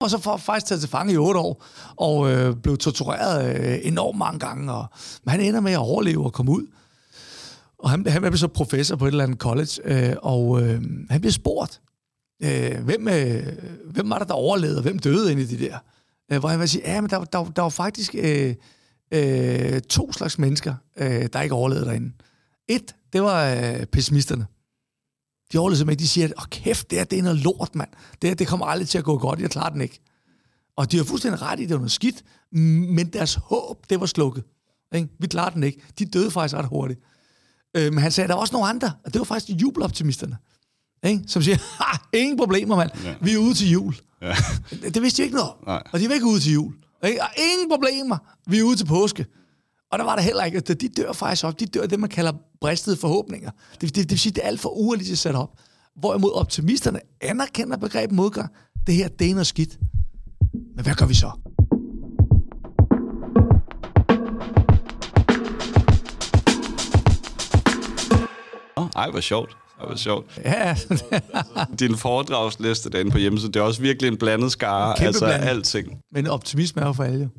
og så får faktisk taget til fange i otte år, og øh, blev tortureret øh, enormt mange gange, og men han ender med at overleve og komme ud. Og han, han blev så professor på et eller andet college, øh, og øh, han bliver spurgt, øh, hvem, øh, hvem var der, der overlevede, og hvem døde ind i de der? Øh, hvor han vil sige, ja, men der, der, der var faktisk øh, øh, to slags mennesker, øh, der ikke overlevede derinde. Et, det var øh, pessimisterne. De overlevede simpelthen ikke. De siger, åh kæft, det, her, det er noget lort, mand. Det, her, det kommer aldrig til at gå godt. Jeg klarer den ikke. Og de har fuldstændig ret i, det var noget skidt, men deres håb, det var slukket. Ikke? Vi klarer den ikke. De døde faktisk ret hurtigt. Øh, men han sagde, der var også nogle andre, og det var faktisk jubeloptimisterne, ikke? som siger, ha, ingen problemer, mand. Ja. Vi er ude til jul. Ja. Det, det vidste de ikke noget Nej. Og de er ikke ude til jul. Ikke? Og ingen problemer. Vi er ude til påske. Og der var der heller ikke. De dør faktisk op. De dør det, man kalder bristede forhåbninger. Det, det, det vil sige, det er alt for urealistisk sat op. Hvorimod optimisterne anerkender begrebet modgang. Det her, det er noget skidt. Men hvad gør vi så? Ej, hvor sjovt. Ej, hvor sjovt. Ja, Din foredragsliste derinde på hjemmesiden, det er også virkelig en blandet skare. Kæmpe altså blanding. alting. men optimisme er jo for alle.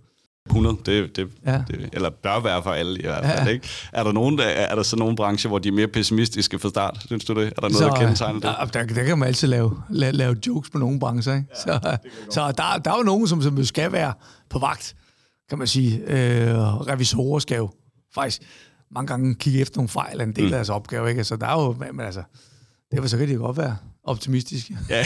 Jo. 100, det, det, Ja. det, eller bør være for alle i hvert fald, Ja. ikke? Er der, nogen, der, er der så nogle brancher, hvor de er mere pessimistiske fra start? Synes du det? Er der noget, så, der kendetegner det? Der, der, der kan man altid lave, lave, lave jokes på nogle brancher. Ikke? Ja, så så der, der er jo nogen, som, som skal være på vagt, kan man sige. Øh, revisorer skal jo faktisk mange gange kigge efter nogle fejl en del af deres opgave. Ikke? Så der er jo, men altså, derfor så kan de godt være optimistiske. Ja,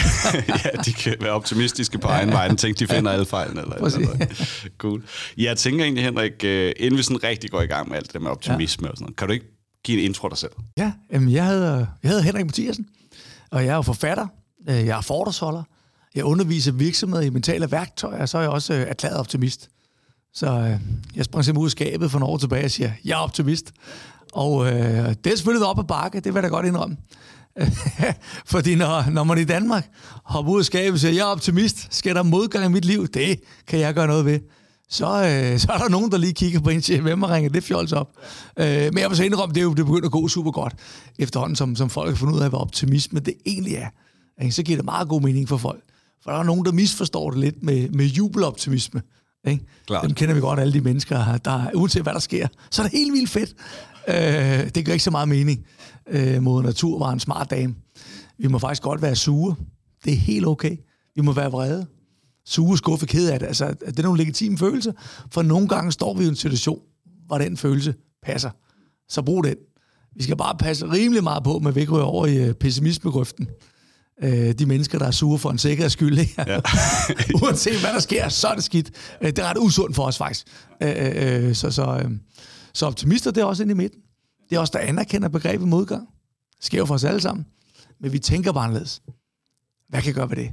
ja, de kan være optimistiske på egen vej. Tænk, de finder alle fejlene. Eller, Præcis. eller noget. cool. Jeg tænker egentlig, Henrik, øh, inden vi sådan rigtig går i gang med alt det med optimisme ja. og sådan noget, kan du ikke give en intro af dig selv? Ja, jamen, jeg, hedder, jeg hedder Henrik Mathiasen, og jeg er jo forfatter, øh, jeg er foredragsholder, jeg underviser virksomheder i mentale værktøjer, og så er jeg også øh, erklæret optimist. Så øh, jeg sprang simpelthen ud af skabet for nogle år tilbage og siger, jeg er optimist. Og øh, det er selvfølgelig op ad bakke, det vil jeg da godt indrømme. Fordi når, når man i Danmark hopper ud af skabet og siger, jeg er optimist, skal der modgang i mit liv? Det kan jeg gøre noget ved. Så, øh, så er der nogen, der lige kigger på en siger, hvem har ringet det fjols op? Øh, men jeg vil så indrømme, det er jo det begynder at gå super godt, efterhånden som, som folk har fundet ud af, hvad optimisme det egentlig er. Ikke? Så giver det meget god mening for folk. For der er nogen, der misforstår det lidt med, med jubeloptimisme. Ikke? Klart. Dem kender vi godt, alle de mennesker, der uanset hvad der sker, så er det helt vildt fedt. Øh, det gør ikke så meget mening. Øh, mod natur var en smart dame. Vi må faktisk godt være sure. Det er helt okay. Vi må være vrede. Sure, skuffe, ked af det. Altså, det er nogle legitime følelser, for nogle gange står vi i en situation, hvor den følelse passer. Så brug den. Vi skal bare passe rimelig meget på, med vi ikke ryger over i øh, pessimismegrøften. Øh, de mennesker, der er sure for en sikkerheds skyld. Ikke? Ja. Uanset hvad der sker, så er det skidt. Øh, Det er ret usundt for os faktisk. Øh, øh, Så, så, øh, så optimister, det er også inde i midten. Det er også der anerkender begrebet modgang. Det sker jo for os alle sammen. Men vi tænker bare anderledes. Hvad kan jeg gøre ved det?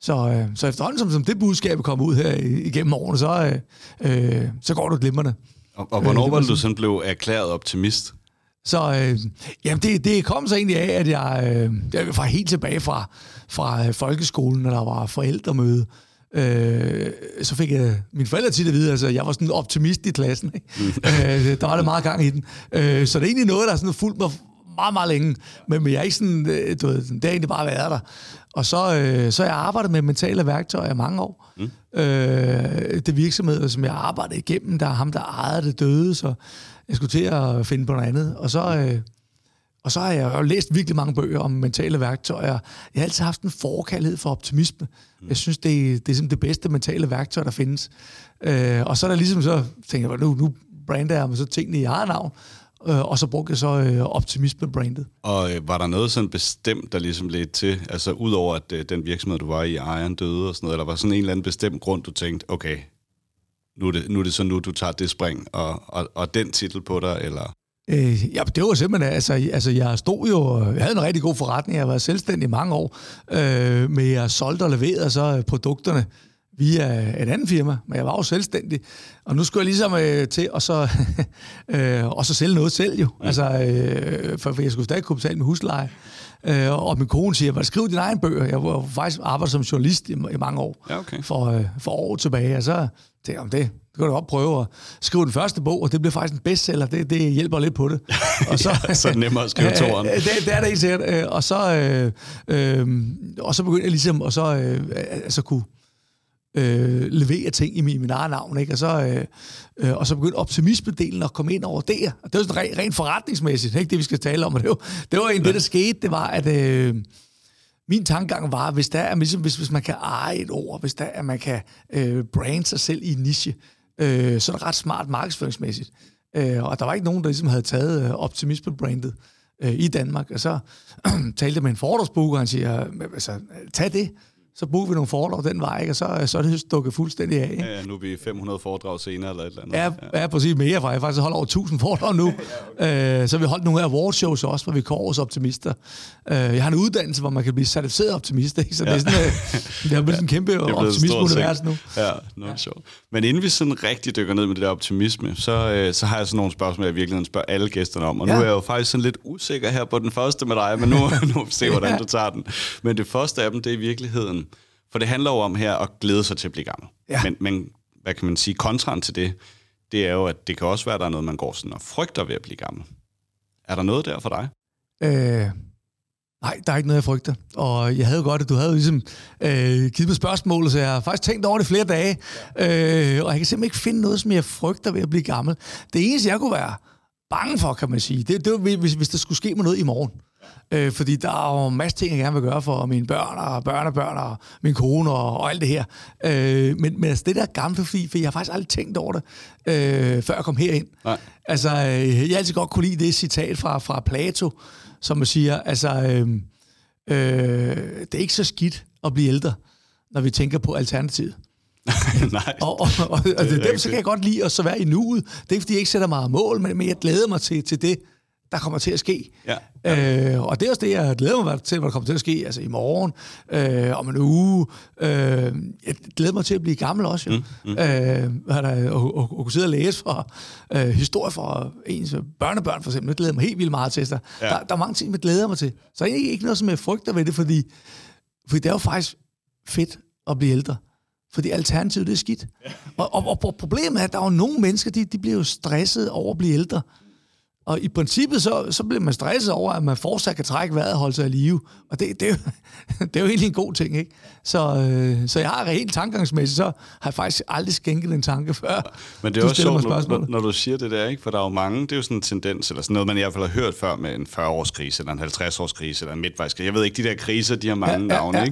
Så, øh, så efterhånden, som, som det budskab kommer ud her igennem årene, så, øh, øh, så går det glimrende. Og, og hvornår det var det, du sådan blev erklæret optimist? Så øh, jamen det, det kom så egentlig af, at jeg, øh, jeg var helt tilbage fra, fra øh, folkeskolen, når der var forældremøde. Øh, så fik jeg mine forældre tit at vide, altså jeg var sådan en optimist i klassen. Ikke? øh, der var der meget gang i den. Øh, så det er egentlig noget, der er sådan fulgt mig meget, meget længe. Men, men jeg er ikke sådan, øh, du ved, det har egentlig bare været der. Og så, øh, så har jeg arbejdet med mentale værktøjer i mange år. Mm. Øh, det virksomhed, som jeg arbejdede igennem, der er ham, der ejede det døde, så jeg skulle til at finde på noget andet. Og så, øh, og så har jeg jo læst virkelig mange bøger om mentale værktøjer. Jeg har altid haft en forkærlighed for optimisme. Jeg synes, det er, det er det bedste mentale værktøj, der findes. Øh, og så er der ligesom så, tænker jeg, nu, nu brander jeg mig så tingene i eget navn, øh, og så brugte jeg så øh, optimisme-brandet. Og øh, var der noget sådan bestemt, der ligesom ledte til, altså udover at øh, den virksomhed, du var i, ejeren døde og sådan noget, eller var sådan en eller anden bestemt grund, du tænkte, okay, nu er det, nu er det så nu, du tager det spring, og, og, og den titel på dig, eller... Øh, ja, det var simpelthen, altså, altså jeg stod jo, jeg havde en rigtig god forretning, jeg har været selvstændig i mange år, øh, men jeg solgte og leverede så produkterne via et andet firma, men jeg var jo selvstændig, og nu skulle jeg ligesom øh, til at så, øh, og så sælge noget selv jo, altså, øh, for, for jeg skulle stadig kunne betale min husleje, øh, og min kone siger, skriv dine egne bøger, jeg var faktisk arbejdet som journalist i, i mange år, Ja, okay. for, øh, for år tilbage, og så tænkte jeg, om det, det kan du godt prøve at skrive den første bog, og det bliver faktisk en bestseller, det, det hjælper lidt på det. Og så, Ja, så er det nemmere at skrive toeren. Øh, det, det er det helt sikkert. Øh, Og så, øh, øh, og så begyndte jeg ligesom at så, øh, altså kunne, øh, levere ting i min, min eget navn, ikke? Og så, øh, øh, og så begyndte optimismedelen at komme ind over der. Og det var sådan rent, rent forretningsmæssigt, ikke det, vi skal tale om. Og det var, det var egentlig det, der skete, det var, at øh, min tankegang var, hvis, der er, ligesom, hvis, hvis man kan eje et ord, hvis der er, man kan øh, brande sig selv i en niche, øh, så er ret smart markedsføringsmæssigt. Øh, og der var ikke nogen, der ligesom havde taget øh, optimisme-brandet øh, i Danmark. Og så talte jeg med en fordragsbooker, og han siger, altså, tag det så booker vi nogle foredrag den vej, ikke? og så, så er det stukket fuldstændig af. Ikke? Ja, nu er vi 500 foredrag senere eller et eller andet. Ja, ja. præcis mere, for jeg faktisk holder over 1000 foredrag nu. ja, okay. øh, så vi holdt nogle awardshows også, hvor vi kårer os optimister. Øh, jeg har en uddannelse, hvor man kan blive certificeret optimist, ikke? så ja. det er sådan, øh, det er blevet en kæmpe optimisme-univers nu. Ja, noget ja. sjovt. Men inden vi sådan rigtig dykker ned med det der optimisme, så, øh, så har jeg sådan nogle spørgsmål, jeg virkelig spørger alle gæsterne om. Og ja. nu er jeg jo faktisk sådan lidt usikker her på den første med dig, men nu, nu se, hvordan ja. du tager den. Men det første af dem, det er i virkeligheden, for det handler jo om her at glæde sig til at blive gammel. Ja. Men, men hvad kan man sige, kontraren til det, det er jo, at det kan også være, at der er noget, man går sådan og frygter ved at blive gammel. Er der noget der for dig? Øh, nej, der er ikke noget, jeg frygter. Og jeg havde godt, at du havde ligesom øh, givet mig spørgsmål, så jeg har faktisk tænkt over det flere dage. Ja. Øh, og jeg kan simpelthen ikke finde noget, som jeg frygter ved at blive gammel. Det eneste, jeg kunne være bange for, kan man sige, det, det var, hvis, hvis der skulle ske mig noget i morgen. Øh, fordi der er jo en masse ting, jeg gerne vil gøre for mine børn og børnebørn og min kone og, og alt det her. Øh, men, men altså, det der gamle, fordi, for jeg har faktisk aldrig tænkt over det, øh, før jeg kom herind. Nej. Altså, øh, jeg altid godt kunne lide det citat fra, fra Plato, som siger, altså, øh, øh, det er ikke så skidt at blive ældre, når vi tænker på alternativet. Nej. og, og, og, og det, det, så kan jeg godt lide at så være i nuet. Det er fordi jeg ikke sætter meget mål, men, men jeg glæder mig til, til det, der kommer til at ske. Ja. Øh, og det er også det, jeg glæder mig til, hvad der kommer til at ske, altså i morgen, øh, om en uge. Øh, jeg glæder mig til at blive gammel også, jo. Mm, mm. Øh, der, og, og, og kunne sidde og læse for øh, historie fra ens børnebørn, for eksempel. Det glæder mig helt vildt meget til. Der, ja. der, der er mange ting, jeg glæder mig til. Så er ikke, noget, som jeg frygter ved det, fordi, fordi det er jo faktisk fedt at blive ældre. Fordi alternativet, det er skidt. Ja. Og, og, og problemet er, at der er jo nogle mennesker, de, de bliver jo stresset over at blive ældre. Og i princippet, så, så bliver man stresset over, at man fortsat kan trække vejret og holde sig i live. Og det, det, er, jo, det er jo egentlig en god ting, ikke? Så, øh, så jeg har helt tankegangsmæssigt, så har jeg faktisk aldrig skænket en tanke før. Men det er også sjovt, når, når du siger det der, ikke? For der er jo mange, det er jo sådan en tendens, eller sådan noget, man i hvert fald har hørt før med en 40-års krise, eller en 50-års krise, eller en midtvejskrise. Jeg ved ikke, de der kriser, de har mange ja, navne, ja, ja.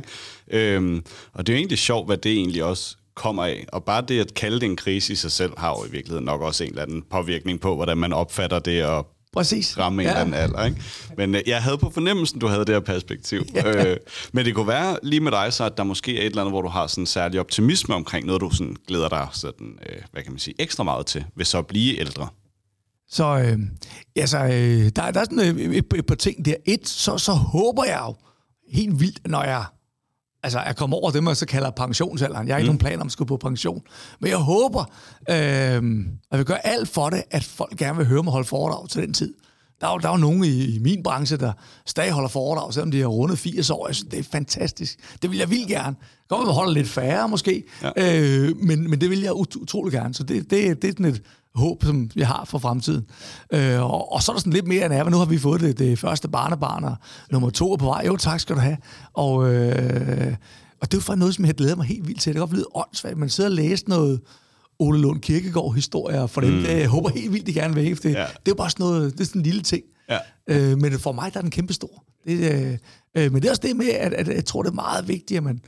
ikke? Øhm, og det er jo egentlig sjovt, hvad det egentlig også kommer af. Og bare det at kalde det en krise i sig selv, har jo i virkeligheden nok også en eller anden påvirkning på, hvordan man opfatter det og Præcis. ramme en ja. eller anden alder. Ikke? Men øh, jeg havde på fornemmelsen, du havde det her perspektiv. Ja. Øh, men det kunne være lige med dig så, at der måske er et eller andet, hvor du har sådan en særlig optimisme omkring noget, du sådan glæder dig sådan, øh, hvad kan man sige, ekstra meget til, ved så at blive ældre. Så øh, altså, øh, der, der er sådan et, et, et par ting der. Et, så, så håber jeg jo helt vildt, når jeg altså jeg kommer over det, man så kalder pensionsalderen. Jeg har ikke mm. nogen planer om at skulle på pension. Men jeg håber, øh, at jeg vil gøre alt for det, at folk gerne vil høre mig holde foredrag til den tid. Der er jo, der er jo nogen i, i min branche, der stadig holder foredrag, selvom de har rundet 80 år. Jeg synes, det er fantastisk. Det vil jeg vildt gerne. Godt, at man holder lidt færre måske, ja. øh, men, men det vil jeg ut- utrolig gerne. Så det, det, det er sådan et håb, som jeg har for fremtiden. Øh, og, og så er der sådan lidt mere end af, nu har vi fået det, det første barnebarn, og nummer to er på vej. Jo, tak skal du have. Og, øh, og det er jo faktisk noget, som jeg glæder mig helt vildt til. Det kan godt blive åndssvagt. Man sidder og læser noget Ole Lund Kirkegaard-historier for dem. Mm. Det, jeg håber helt vildt, de gerne vil. Det, ja. det er jo bare sådan noget, det er sådan en lille ting. Ja. Øh, men for mig der er den kæmpe stor. Det, øh, øh, men det er også det med, at, at jeg tror, det er meget vigtigt, at man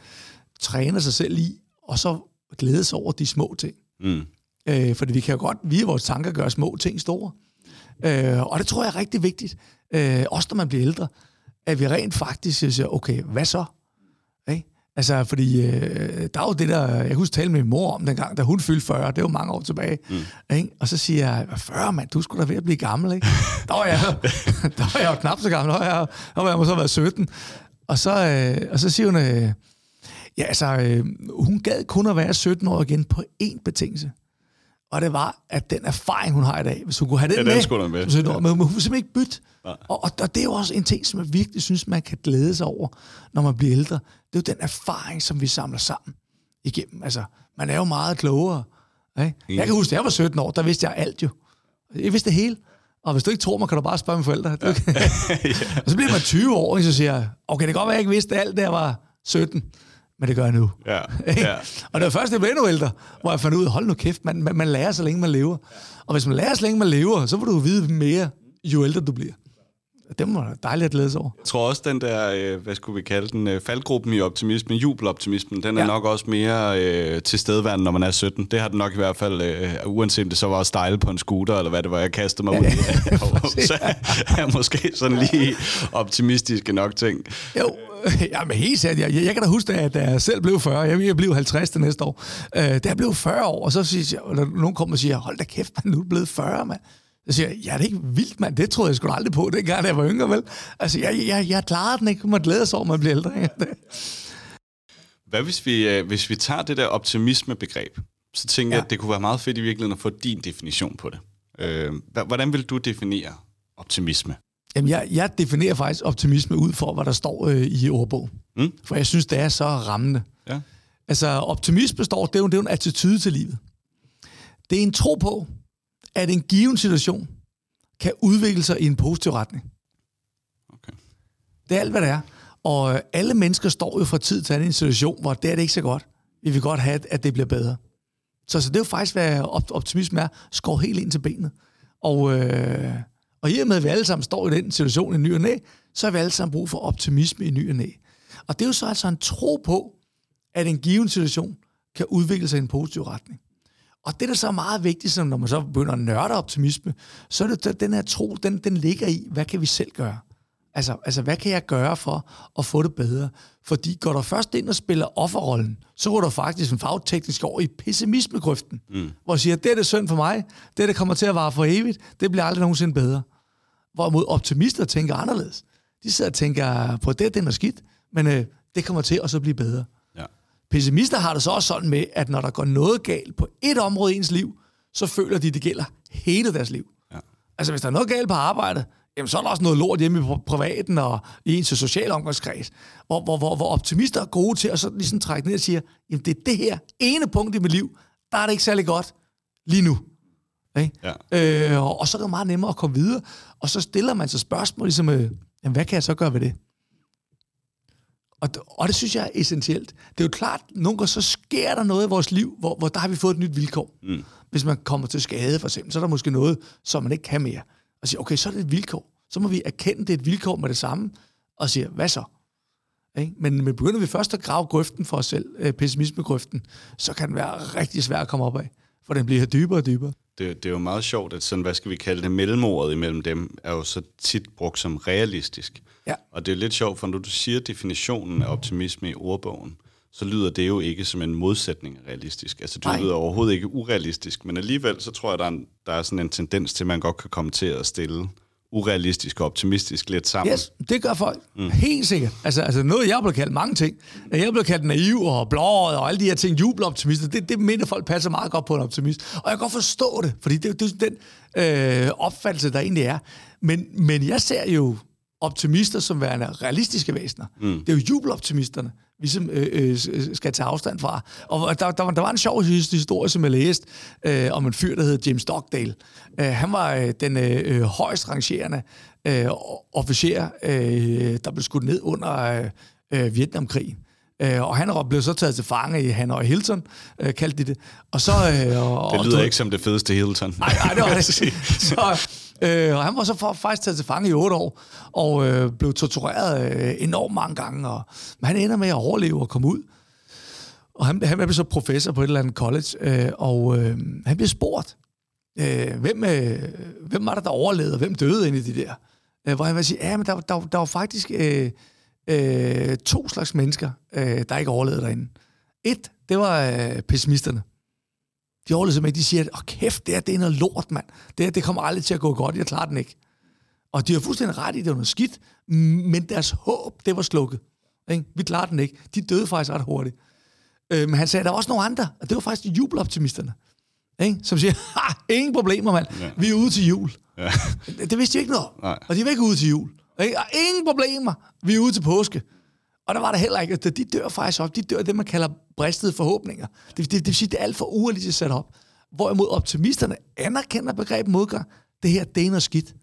træner sig selv i, og så glæde sig over de små ting. Mm. Øh, fordi vi kan jo godt via vores tanker gøre små ting store. Øh, og det tror jeg er rigtig vigtigt, øh, også når man bliver ældre, at vi rent faktisk siger, okay, hvad så? Okay? Altså, fordi øh, der er jo det der, jeg kunne tale med min mor om dengang, da hun fyldte 40, det var mange år tilbage. Mm. Ikke? Og så siger jeg, 40 mand, du skulle da ved at blive gammel, ikke? der var jeg, der var jeg jo knap så gammel, der var jeg, der var jeg måske været 17. Og så, øh, og så siger hun, øh, ja altså, øh, hun gad kun at være 17 år igen på én betingelse og det var, at den erfaring, hun har i dag, hvis hun kunne have den, ja, med, den skulle med. Så, ja. men hun kunne simpelthen ikke bytte. Og, og, og det er jo også en ting, som jeg virkelig synes, man kan glæde sig over, når man bliver ældre. Det er jo den erfaring, som vi samler sammen igennem. Altså, man er jo meget klogere. Ikke? Jeg kan huske, da jeg var 17 år, der vidste jeg alt jo. Jeg vidste det hele. Og hvis du ikke tror mig, kan du bare spørge mine forældre. Ja. ja. og så bliver man 20 år, og så siger jeg, okay, det kan godt være, jeg ikke vidste alt, da jeg var 17. men det gør jeg nu. Ja, ja. Og det var først, jeg blev endnu ældre, hvor jeg fandt ud af, hold nu kæft, man, man, man lærer så længe man lever. Og hvis man lærer så længe man lever, så vil du vide mere, jo ældre du bliver. Det må være dejligt at glæde sig over. Jeg tror også, den der, øh, hvad skulle vi kalde den, øh, faldgruppen i optimismen, jubeloptimismen, den er Ja. nok også mere øh, tilstedeværende, når man er 17. Det har den nok i hvert fald, øh, uanset om det så var at style på en scooter, eller hvad det var, jeg kastede mig ud i. så er jeg måske sådan lige optimistiske nok ting. Jo, ja, men helt sikkert. Jeg, jeg, jeg kan da huske, at da jeg selv blev 40, jeg, jeg blev 50 til næste år, øh, da jeg blev 40 år, og så siger jeg, der, nogen kommer og siger, hold da kæft, man, nu er blevet 40, mand. Så siger jeg, ja, det er ikke vildt, mand. Det troede jeg sgu aldrig på, dengang da jeg var yngre, vel? Altså, jeg, jeg, jeg klarede den ikke. Man glæder sig over, at man bliver ældre. Det- Hvad hvis vi, øh, hvis vi tager det der optimisme-begreb, så tænker ja. Ja. jeg, at det kunne være meget fedt i virkeligheden at få din definition på det. Øh, hvordan vil du definere optimisme? Jamen, jeg, jeg definerer faktisk optimisme ud for, hvad der står øh, i ordbogen. Mm. For jeg synes, det er så rammende. Ja. Altså, optimisme står, det er jo, det er jo en attitude til livet. Det er en tro på, at en given situation kan udvikle sig i en positiv retning. Okay. Det er alt, hvad det er. Og øh, alle mennesker står jo fra tid til anden i en situation, hvor det er det ikke så godt. Vi vil godt have, at det bliver bedre. Så, så det er jo faktisk, hvad op- optimisme er. Skår helt ind til benet. Og, øh, og i og med, at vi alle sammen står i den situation i ny og næ, så har vi alle sammen brug for optimisme i ny og næ. Og det er jo så altså en tro på, at en given situation kan udvikle sig i en positiv retning. Og det, der så er meget vigtigt, som når man så begynder at nørde optimisme, så er det den her tro, den, den ligger i, hvad kan vi selv gøre? Altså, altså, hvad kan jeg gøre for at få det bedre? Fordi går du først ind og spiller offerrollen, så går du faktisk en fagteknisk over i pessimismegrøften, mm. hvor du siger, det er det synd for mig, det er det kommer til at vare for evigt, det bliver aldrig nogensinde bedre. Hvorimod optimister tænker anderledes. De sidder og tænker på, det, det er noget skidt, men øh, det kommer til at så blive bedre. Ja. Pessimister har det så også sådan med, at når der går noget galt på et område i ens liv, så føler de, det gælder hele deres liv. Ja. Altså, hvis der er noget galt på arbejdet, jamen, så er der også noget lort hjemme i pri- privaten og i ens sociale omgangskreds, hvor, hvor, hvor, hvor optimister er gode til at så ligesom trække ned og sige, jamen, det er det her ene punkt i mit liv, der er det ikke særlig godt lige nu. Ikke? Ja. Øh, og, og så er det meget nemmere at komme videre, og så stiller man sig spørgsmål, ligesom, øh, jamen, hvad kan jeg så gøre ved det? Og, det- og det synes jeg er essentielt. Det er jo klart, nogle gange så sker der noget i vores liv, hvor, hvor der har vi fået et nyt vilkår. Mm. Hvis man kommer til skade, for eksempel, så er der måske noget, som man ikke kan mere. Og siger, okay, så er det et vilkår. Så må vi erkende, det er et vilkår med det samme, og siger, hvad så? Ikke? Men, men begynder vi først at grave grøften for os selv, øh, pessimismegrøften, så kan den være rigtig svær at komme op af. For den bliver dybere og dybere. Det, det er jo meget sjovt, at sådan, hvad skal vi kalde det, mellemordet imellem dem, er jo så tit brugt som realistisk. Ja. Og det er lidt sjovt, for når du siger definitionen af optimisme i ordbogen, så lyder det jo ikke som en modsætning af realistisk. Altså, det Nej. lyder overhovedet ikke urealistisk, men alligevel så tror jeg, der er, en, der er sådan en tendens til, at man godt kan komme til at stille urealistisk og optimistisk lidt sammen. Yes, det gør folk. Mm. Helt sikkert. Altså, altså noget, jeg blevet kaldt mange ting. Jeg blevet kaldt naiv og blåret og alle de her ting, jubeloptimister. Det, det mener folk passer meget godt på en optimist. Og jeg kan godt forstå det, fordi det, det er den øh, opfattelse, der egentlig er. Men, men jeg ser jo optimister som værende realistiske væsener. Mm. Det er jo jubeloptimisterne, vi som øh, øh, skal tage afstand fra. Og der, der, var, der var en sjov his- historie, som jeg læste, øh, om en fyr, der hed James Stockdale. Øh, han var øh, den øh, øh, højst rangerende øh, officer, øh, der blev skudt ned under øh, øh, Vietnamkrigen. Øh, og han blevet så taget til fange i Hanoi Hilton, øh, kaldte de det. Og så, øh, og, Det og- lyder ikke som det fedeste Hilton. Nej, nej, det var det. Så, øh, og han var så for, faktisk taget til fange i otte år, og øh, blev tortureret øh, enormt mange gange. Og, men han ender med at overleve og komme ud. Og han, han blev så professor på et eller andet college, øh, og øh, han blev spurgt, øh, hvem, øh, hvem var der, der overlevede, og hvem døde inde i de der? Øh, hvor han vil sige, ja, men der, der, der var faktisk øh, øh, to slags mennesker, øh, der ikke overlevede derinde. Et, det var øh, pessimisterne. De overlevede simpelthen ikke. De siger, åh kæft, det, her, det er noget lort, mand. Det, her, det kommer aldrig til at gå godt. Jeg klarer den ikke. Og de har fuldstændig ret i, det var noget skidt, men deres håb, det var slukket. Ikke? Vi klarer den ikke. De døde faktisk ret hurtigt. Øh, men han sagde, der var også nogle andre, og det var faktisk jubeloptimisterne. Ikke? Som siger, ha, ingen problemer, mand. Ja. Vi er ude til jul. Ja. Det, det vidste de ikke noget om. Nej. Og de var ikke ude til jul. Ikke? Og ingen problemer. Vi er ude til påske. Og der var der heller ikke. De dør faktisk op. De dør det, man kalder bristede forhåbninger. Det, det, det vil sige, det er alt for urealistisk sat op. Hvorimod optimisterne anerkender begrebet modgang. Det her, det er noget skidt.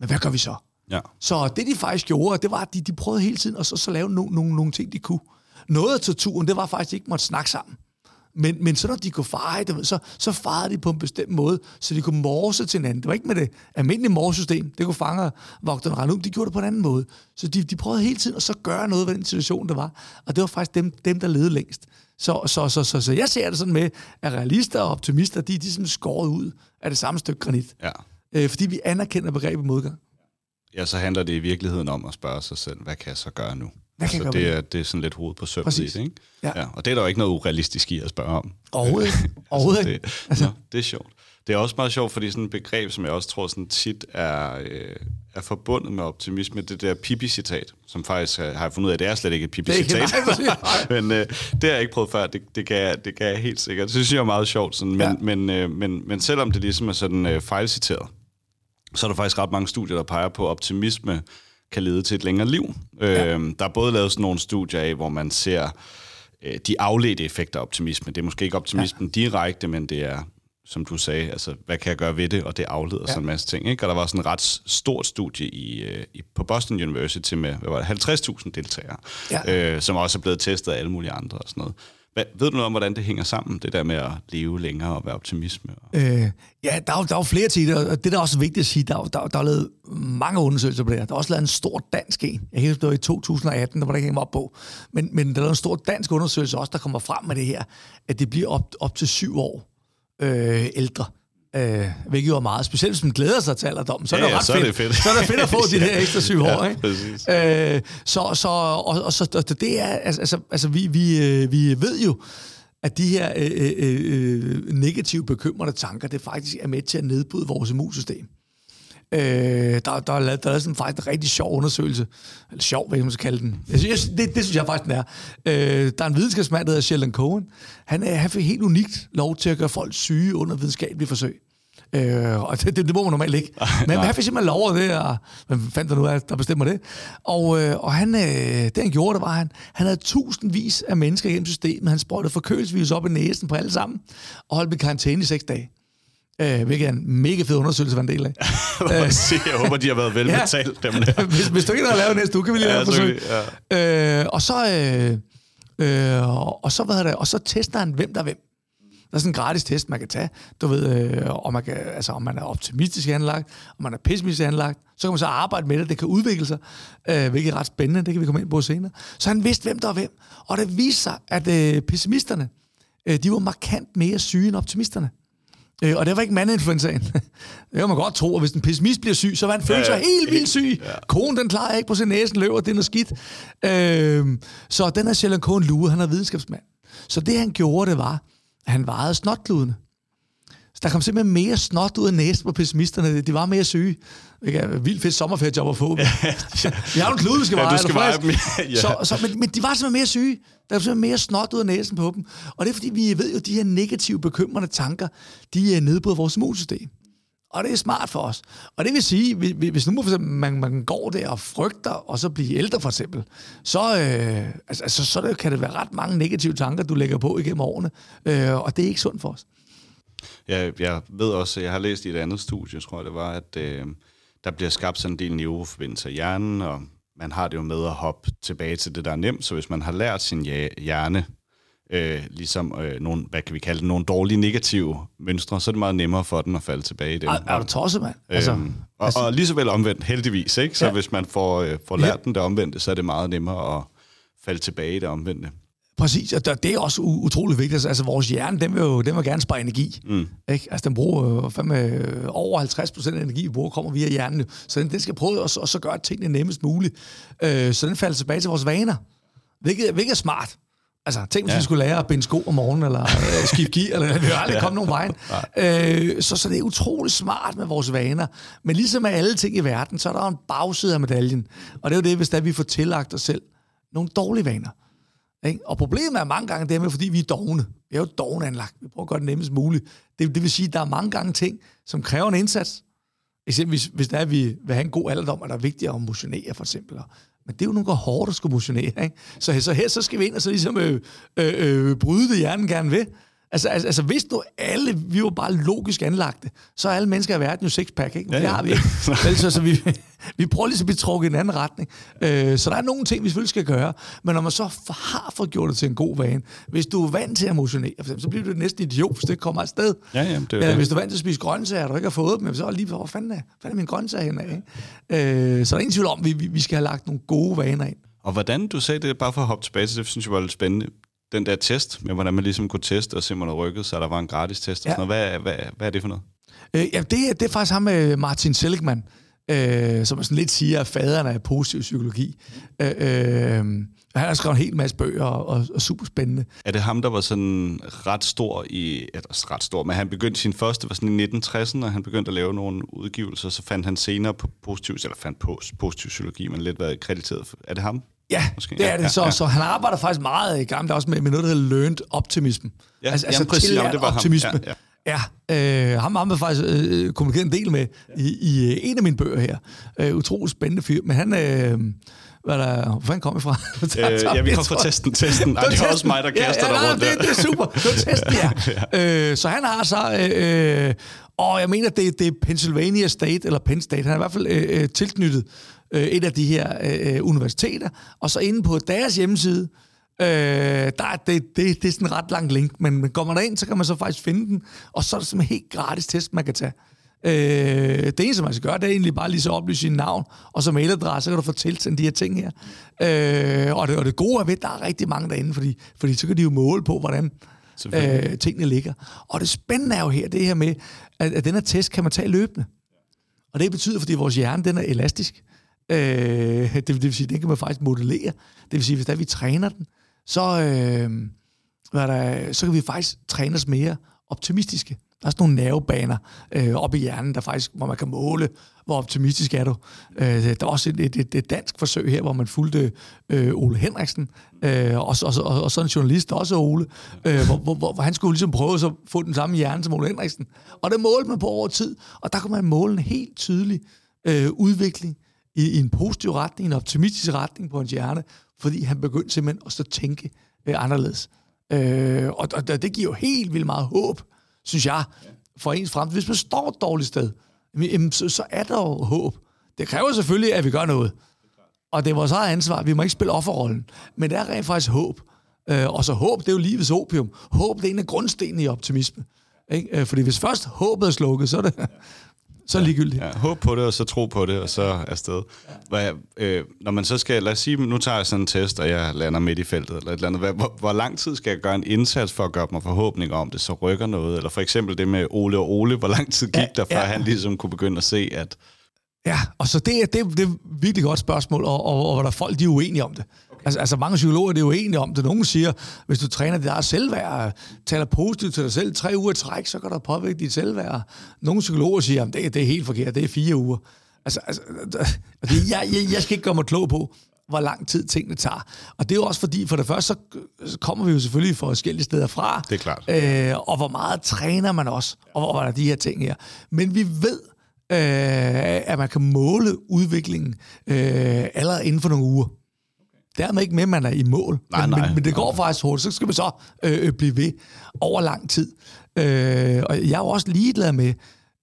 Men hvad gør vi så? ja. Så det, de faktisk gjorde, det var, at de, de prøvede hele tiden at så, så lave nogle no, no, nogle ting, de kunne. noget af torturen, det var faktisk ikke måtte snakke sammen. Men, men så når de kunne fare, så, så farede de på en bestemt måde, så de kunne morse til hinanden. Det var ikke med det almindelige morsesystem. Det kunne fanger vogterne rende ud. De gjorde det på en anden måde. Så de, de prøvede hele tiden at så gøre noget ved den situation, der var. Og det var faktisk dem, dem der levede længst. Så, så, så, så, så jeg ser det sådan med, at realister og optimister, de, de er sådan skåret ud af det samme stykke granit. Ja. Øh, fordi vi anerkender begrebet modgang. Ja, så handler det i virkeligheden om at spørge sig selv, hvad kan jeg så gøre nu? Hvad altså, det, er, det er sådan lidt hoved på sømmet Præcis. det, ikke? Ja. ja. Og det er der jo ikke noget urealistisk i at spørge om. Overhovedet ikke. det, altså. Nå, det er sjovt. Det er også meget sjovt, fordi sådan et begreb, som jeg også tror sådan tit er, øh, er forbundet med optimisme, det der Pippi-citat, som faktisk øh, har jeg fundet ud af, det er slet ikke et Pippi-citat. Men øh, det har jeg ikke prøvet før, det, det, kan jeg, det kan jeg helt sikkert. Det synes jeg er meget sjovt. Sådan, men, Ja. men, øh, men, men selvom det ligesom er sådan øh, fejlciteret, så er der faktisk ret mange studier, der peger på, optimisme kan lede til et længere liv. Ja. Øhm, der er både lavet sådan nogle studier af, hvor man ser øh, de afledte effekter af optimisme. Det er måske ikke optimismen ja. direkte, men det er, som du sagde, altså, hvad kan jeg gøre ved det, og det afleder ja. sådan en masse ting. Ikke? Og der var sådan et ret stort studie i, øh, i, på Boston University med hvad var det, 50.000 deltagere, Ja. øh, som også er blevet testet af alle mulige andre og sådan noget. Hvad, ved du noget om, hvordan det hænger sammen, det der med at leve længere og være optimisme? Øh, ja, der er, jo- der er jo flere til det, og det der er også vigtigt at sige, der, er der, der er lavet mange undersøgelser på det her. Der er også lavet en stor dansk en. Jeg kan huske, det var i 2018, der var der ikke op på. Men, men der er lavet en stor dansk undersøgelse også, der kommer frem med det her, at det bliver op, op til syv år øh, ældre. Øh, hvilket jo er meget specielt, hvis man glæder sig til alderdommen. Så er Ja, det ja, ret så er fedt. det fedt. Så er det fedt at få de der ekstra syv Ja, år. Ikke? præcis. Øh, så, så, og, og så, og det er, altså, altså, altså vi, vi, øh, vi ved jo, at de her øh, øh, øh, negative, bekymrende tanker, det faktisk er med til at nedbryde vores immunsystem. Øh, der, der, er lavet, der er sådan faktisk en rigtig sjov undersøgelse. Eller sjov, hvad man skal kalde den. Jeg synes, jeg, det, det synes jeg faktisk, den er. Øh, der er en videnskabsmand, der hedder Sheldon Cohen. Han, øh, han fik helt unikt lov til at gøre folk syge under videnskabelige forsøg. Øh, og det, det, det må man normalt ikke. Men han fik simpelthen lov af det, og hvem fandt der nu af, der bestemmer det? Og, øh, og han, øh, det han gjorde, det var, han, han havde tusindvis af mennesker igennem systemet. Han sprøjtede forkølelsesvirus op i næsen på alle sammen, og holdt dem i karantæne i seks dage. Øh, hvilket er en mega fed undersøgelse, var en del af. Jeg håber, de har været velbetalt, dem der. hvis, hvis du ikke har lavet næste uge, kan vi lige Ja, lave forsøg. vi- Øh, og så... Øh, øh, og så, hvad det, og så tester han, hvem der er hvem. Der er sådan en gratis test, man kan tage. Du ved, øh, om, man kan, altså, om man er optimistisk anlagt, om man er pessimistisk anlagt. Så kan man så arbejde med det, det kan udvikle sig, øh, hvilket er ret spændende, det kan vi komme ind på senere. Så han vidste, hvem der var hvem. Og det viste sig, at øh, pessimisterne, øh, de var markant mere syge end optimisterne. Øh, og det var ikke mandinfluenzaen. det kan man godt tro, at hvis en pessimist bliver syg, så var han sig Ja, helt vildt syg. Ja. Konen, den klarer ikke på sin næsen, løber, det er noget skidt. Øh, så den her Sheldon Cohen Lue, han er videnskabsmand. Så det, han gjorde, det var, at han vejede snotkludene. Så der kom simpelthen mere snot ud af næsen på pessimisterne. De var mere syge. Det er vildt fedt sommerferiejob at få. vi har jo en klude, vi skal Ja, veje. du er skal veje dem, ja. så, så, men, men de var simpelthen mere syge. Der var simpelthen mere snot ud af næsen på dem. Og det er fordi, vi ved jo, at de her negative, bekymrende tanker, de er nedbryder vores immunsystem. Og det er smart for os. Og det vil sige, hvis- hvis nu for eksempel, man, man går der og frygter, og så bliver ældre for eksempel, så, øh, altså, så det, kan det være ret mange negative tanker, du lægger på igennem årene. Øh, og det er ikke sundt for os. Jeg, jeg ved også, jeg har læst i et andet studie, tror jeg det var, at øh, der bliver skabt sådan en del neuroforbindelser i hjernen, og man har det jo med at hoppe tilbage til det, der er nemt. Så hvis man har lært sin hjerne, øh, ligesom øh, nogle, hvad kan vi kalde det, nogle dårlige negative mønstre, så er det meget nemmere for den at falde tilbage i dem. Er, er du tosset, mand? Altså, Øhm, og, og lige så vel omvendt, heldigvis. Ikke? Så Ja. ja. hvis man får, øh, får lært den det omvendte, så er det meget nemmere at falde tilbage i det omvendte. Præcis, og det er også utrolig vigtigt. Altså, Altså, vores hjerne, den vil jo den vil gerne spare energi. Mm. Ikke? Altså, den bruger øh, fandme, øh, over 50 procent af energi, vi bruger, kommer via hjernen. Så den, den skal prøve at, at så gøre tingene nemmest muligt. Øh, så den falder tilbage til vores vaner. Hvilket, hvilket er smart. Altså, tænk, hvis ja. Vi skulle lære at binde sko om morgenen, eller øh, skifte gear, eller vi har aldrig ja. kommet nogen vejen. Øh, så, så det er utrolig smart med vores vaner. Men ligesom med alle ting i verden, så er der jo en bagside af medaljen. Og det er jo det, hvis der vi får tillagt os selv nogle dårlige vaner. Ikke? Og problemet er mange gange det med, fordi vi er dogne. Vi er jo dogne anlagt. Vi prøver at gøre det nemmest muligt. Det, det vil sige, at der er mange gange ting, som kræver en indsats. Eksempelvis, hvis der er, at vi vil have en god alderdom, er der vigtigt at motionere, for eksempel. Men det er jo nogle hårdt at skulle motionere. Ikke? Så, så her så skal vi ind og så ligesom øh, øh, øh, bryde det, hjernen gerne vil. Altså, altså, altså hvis nu alle, vi var bare logisk anlagte, så er alle mennesker i verden jo sixpack, ikke? Men ja, ja. det har vi ikke. Vel, så, så vi, vi prøver lige at blive trukket i en anden retning. Øh, så der er nogle ting, vi selvfølgelig skal gøre, men når man så har fået gjort det til en god vane, hvis du er vant til at motionere, så bliver du næsten idiot, hvis det kommer afsted. Ja, ja, det er Eller det. hvis du er vant til at spise grøntsager, og du ikke har fået dem, så er lige, hvor fanden er, fanden er min grøntsager henne af? Ikke? Øh, så der er ingen tvivl om, at vi, vi, vi skal have lagt nogle gode vaner ind. Og hvordan, du sagde det, bare for at hoppe tilbage til det, synes jeg var lidt spændende. Den der test, med hvordan man ligesom kunne teste og se, om man havde rykket, så der var en gratis test og Ja. sådan noget. Hvad, hvad, hvad er det for noget? Øh, ja, det, er- det er faktisk ham med Martin Seligman, øh, som sådan lidt siger, at faderen af positiv psykologi. Øh, øh, han har skrevet en hel masse bøger og, og, og super spændende. Er det ham, der var sådan ret stor i... Eller ret stor, men han begyndte sin første, var sådan i 1960'erne, og han begyndte at lave nogle udgivelser, så fandt han senere på positiv, eller fandt på positiv psykologi, men lidt været krediteret. for- Er det ham? Ja, Måske. det er Ja, det. ja, Så, ja. så han arbejder faktisk meget i der også med, med noget, der hedder learned optimism. Ja, jamen præcis, tillært jamen, det var ham. optimisme. Ja, Ja, øh, ham har man faktisk øh, kommunikeret en del med i, i øh, en af mine bøger her. Øh, utrolig spændende fyr, men han... Øh, hvad der, hvor fanden kom jeg fra? Øh, ja, vi kom fra testen. testen. Nej, det var også mig, der kaster ja, dig ja, rundt det, der. det er super. Det var testen, ja. øh, så han har så... Øh, øh, og jeg mener, det, det er Pennsylvania State, eller Penn State. Han er i hvert fald øh, øh, tilknyttet øh, et af de her øh, universiteter. Og så inde på deres hjemmeside, øh, der er det, det, det er sådan en ret lang link, men, men går man derind, så kan man så faktisk finde den. Og så er det simpelthen helt gratis test, man kan tage. Øh, det eneste, man skal gøre, det er egentlig bare lige så oplyse sin navn, og så mailadresse, så kan du få tilsendt de her ting her. Øh, og, det, og det gode er ved, at der er rigtig mange derinde, fordi, fordi så kan de jo måle på, hvordan øh, tingene ligger. Og det spændende er jo her, det her med, at, at den her test kan man tage løbende. Og det betyder, fordi vores hjerne, den er elastisk. Øh, det, det vil sige, den kan man faktisk modellere. Det vil sige, hvis der vi træner den, så, øh, hvad der, så kan vi faktisk træne os mere optimistiske. Der er sådan nogle nervebaner øh, op i hjernen, der faktisk, hvor man kan måle, hvor optimistisk er du. Øh, der er også et, et, et, dansk forsøg her, hvor man fulgte øh, Ole Henriksen, øh, og, og, og, og så en journalist, også Ole, øh, hvor, hvor, hvor, hvor han skulle ligesom prøve så at få den samme hjerne som Ole Henriksen. Og det målte man på over tid, og der kunne man måle en helt tydelig øh, udvikling i, i en positiv retning, en optimistisk retning på hans hjerne, fordi han begyndte simpelthen at så tænke øh, anderledes. Øh, og, og det giver jo helt vildt meget håb, synes jeg, for ens fremtid. Hvis man står et dårligt sted, jamen, så, så er der jo håb. Det kræver selvfølgelig, at vi gør noget. Og det er vores eget ansvar. Vi må ikke spille offerrollen. Men det er rent faktisk håb. Øh, og så håb, det er jo livets opium. Håb, det er en af grundstenene i optimisme. Ikke? Øh, fordi hvis først håbet er slukket, så er det, så ligegyldigt. Ja, håb på det, og så tro på det, og så afsted. Hvad, øh, når man så skal, lad os sige, nu tager jeg sådan en test, og jeg lander midt i feltet, eller et eller andet. Hvad, hvor, hvor lang tid skal jeg gøre en indsats for at gøre mig forhåbninger om det, så rykker noget? Eller for eksempel det med Ole og Ole, hvor lang tid gik Ja, der, før ja. han ligesom kunne begynde at se, at Ja, og så det, er- det, det er et virkelig godt spørgsmål, og, og, og hvor der er folk, de er uenige om det. Altså, altså mange psykologer de er uenige om det. Nogle siger, hvis du træner dit eget selvværd, taler positivt til dig selv tre uger i træk, så kan der påvirke dit selvværd. Nogle psykologer siger, at det, det er helt forkert, det er fire uger. Altså, altså altså, jeg, jeg, jeg skal ikke gøre mig klog på, hvor lang tid tingene tager. Og det er jo også fordi, for det første, så, kommer vi jo selvfølgelig fra forskellige steder fra. Det er klart. Øh, og hvor meget træner man også, og hvor er de her ting her. Men vi ved, øh, at man kan måle udviklingen øh, allerede inden for nogle uger. Dermed ikke med, at man er i mål. Nej, men, nej. Men, men det går faktisk hurtigt. Så skal man så øh, blive ved over lang tid. Øh, og jeg er jo også ligeglad med,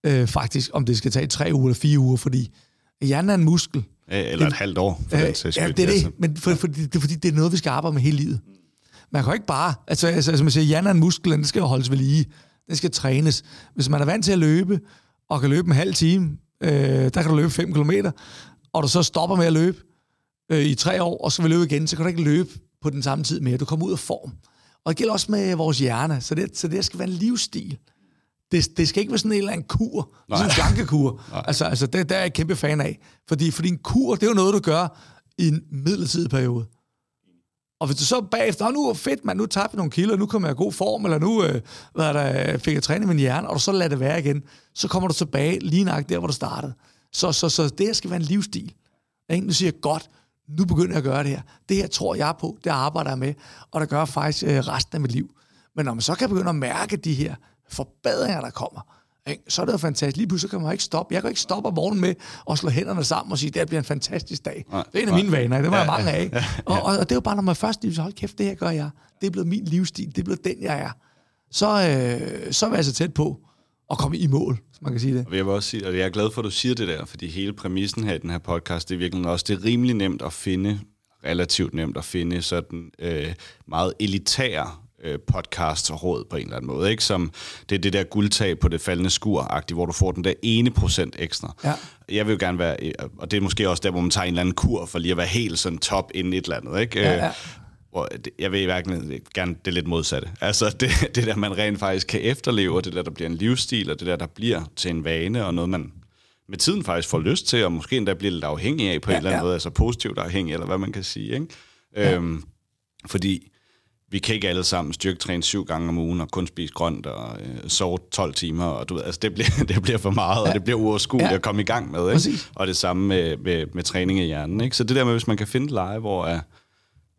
øh, faktisk, om det skal tage tre uger eller fire uger, fordi hjernen er en muskel. øh, eller et halvt år, for den Øh, sags ja, det er Altså, det. Men for, for, det fordi, det er noget, vi skal arbejde med hele livet. Man kan jo ikke bare... Altså, altså som man siger, hjernen er en muskel, den skal jo holdes ved lige. Den skal trænes. Hvis man er vant til at løbe, og kan løbe en halv time, øh, der kan du løbe 5 km, og du så stopper med at løbe øh, i tre år, og så vil løbe igen, så kan du ikke løbe på den samme tid mere. Du kommer ud af form. Og det gælder også med vores hjerne, så det, så det skal være en livsstil. Det, det skal ikke være sådan en eller anden kur, sådan en slankekur. altså, altså det, det er jeg et kæmpe fan af. Fordi, fordi en kur, det er jo noget, du gør i en midlertidig periode. Og hvis du så bagefter, "Nå, nu er fedt, man, nu tabte jeg nogle kilo, nu kommer jeg i god form, eller nu øh, hvad er der, fik jeg trænet min hjerne, og du så lader det være igen, så kommer du tilbage lige nok der, hvor du startede. Så, så, så det her skal være en livsstil. Ikke? Nu siger jeg, godt, nu begynder jeg at gøre det her. Det her tror jeg på, det arbejder jeg med, og det gør jeg faktisk øh, resten af mit liv. Men når man så kan begynde at mærke de her forbedringer, der kommer, ikke? så er det jo fantastisk. Lige pludselig kan man ikke stoppe. Jeg kan ikke stoppe om morgenen med at slå hænderne sammen og sige, det bliver en fantastisk dag. Nej, det er en af nej. mine vaner, det var ja, jeg mange af. Ikke? Og, og, og det er jo bare, når man først lige så hold kæft, det her gør jeg. Det er blevet min livsstil, det er blevet den, jeg er. så, øh, så er vi altså tæt på at komme i mål, hvis man kan sige det. Og jeg vil også sige, og jeg er glad for, at du siger det der, fordi hele præmissen her i den her podcast, det er virkelig også, det er rimelig nemt at finde, relativt nemt at finde sådan øh, meget elitære øh, podcast og råd på en eller anden måde, ikke? Som det er det der guldtag på det faldende skur hvor du får den der ene procent ekstra. Ja. Jeg vil jo gerne være, øh, og det er måske også der, hvor man tager en eller anden kur for lige at være helt sådan top inden et eller andet, ikke? Ja, ja. Hvor jeg vil virkelig gerne det lidt modsatte. Altså det, det der, man rent faktisk kan efterleve, og det der, der bliver en livsstil, og det der, der bliver til en vane, og noget, man med tiden faktisk får lyst til, og måske endda bliver lidt afhængig af på ja, en eller anden ja. måde, altså positivt afhængig, eller hvad man kan sige. Ikke? Ja. Øhm, fordi vi kan ikke alle sammen styrketræne syv gange om ugen, og kun spise grønt, og øh, sove 12 timer, og du ved, altså det bliver, det bliver for meget, ja. og det bliver uoverskueligt Ja. at komme i gang med. Ikke? Præcis. Og det samme med, med, med træning i hjernen. Ikke? Så det der med, hvis man kan finde leje, hvor uh,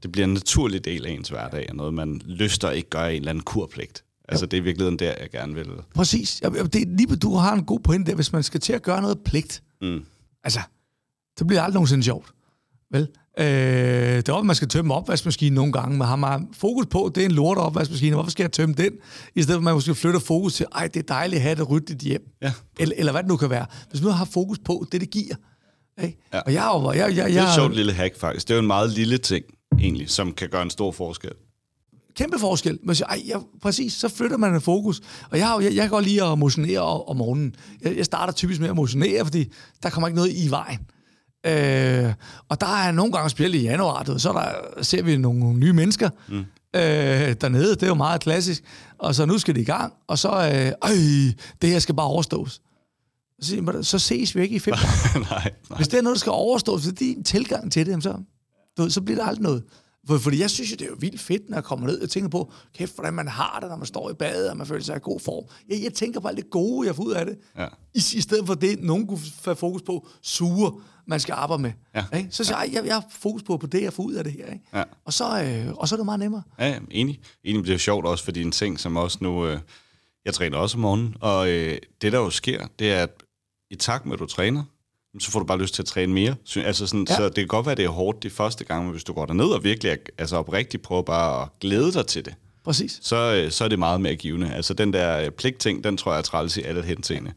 det bliver en naturlig del af ens hverdag, og noget, man lyster ikke gør en eller anden kurpligt. Altså, det er i virkeligheden der, jeg gerne vil. Præcis. Det, er lige, du har en god pointe der, hvis man skal til at gøre noget pligt. Mm. Altså, så bliver det aldrig nogensinde sjovt. Vel? Øh, det er op, at man skal tømme opvaskemaskinen nogle gange. Man har meget fokus på, det er en lort opvaskemaskine. Hvorfor skal jeg tømme den? I stedet for, at man måske flytter fokus til, ej, det er dejligt at have det ryddigt hjem. Ja. Eller, eller hvad det nu kan være. Hvis man har fokus på det, det giver. Ikke? Ja. Og jeg, jeg, jeg, jeg, Det er et sjovt lille hack, faktisk. Det er jo en meget lille ting, egentlig, som kan gøre en stor forskel. kæmpe forskel. Man siger, ej, ja, præcis, så flytter man en fokus. Og jeg, har jeg, jeg kan godt lide at motionere om, morgenen. Jeg, jeg starter typisk med at motionere, fordi der kommer ikke noget i vejen. Øh, og der er nogle gange, specielt i januar, du så der, ser vi nogle, nogle nye mennesker mm. øh, dernede. Det er jo meget klassisk. Og så nu skal de i gang, og så, øh, øj, det her skal bare overstås. Så, så ses vi ikke i fem år. nej, nej. Hvis det er noget, der skal overstås, så din tilgang til det, så, du ved, så bliver det aldrig noget. For, fordi jeg synes jo, det er jo vildt fedt, når jeg kommer ned og tænker på, kæft, hvordan man har det, når man står i badet, og man føler sig i god form. Jeg, jeg tænker på alt det gode, jeg får ud af det. Ja. I, I stedet for det, nogen kunne få fokus på, sure, man skal arbejde med. Ja. Ikke? Så siger jeg, jeg, jeg har fokus på, på det, jeg får ud af det her. Ikke? Ja. Og, så, øh, og så er det meget nemmere. Ja, ja, enig. Enig, det er sjovt også, fordi en ting, som også nu... Øh, jeg træner også om morgenen, og øh, det, der jo sker, det er, at i takt med, at du træner, så får du bare lyst til at træne mere. Så, altså sådan, Ja. så det kan godt være, det er hårdt de første gange, men hvis du går derned og virkelig er, altså oprigtigt prøver bare at glæde dig til det, Præcis. så, øh, så er det meget mere givende. Altså den der øh, pligtting, den tror jeg er træls i alle henseende.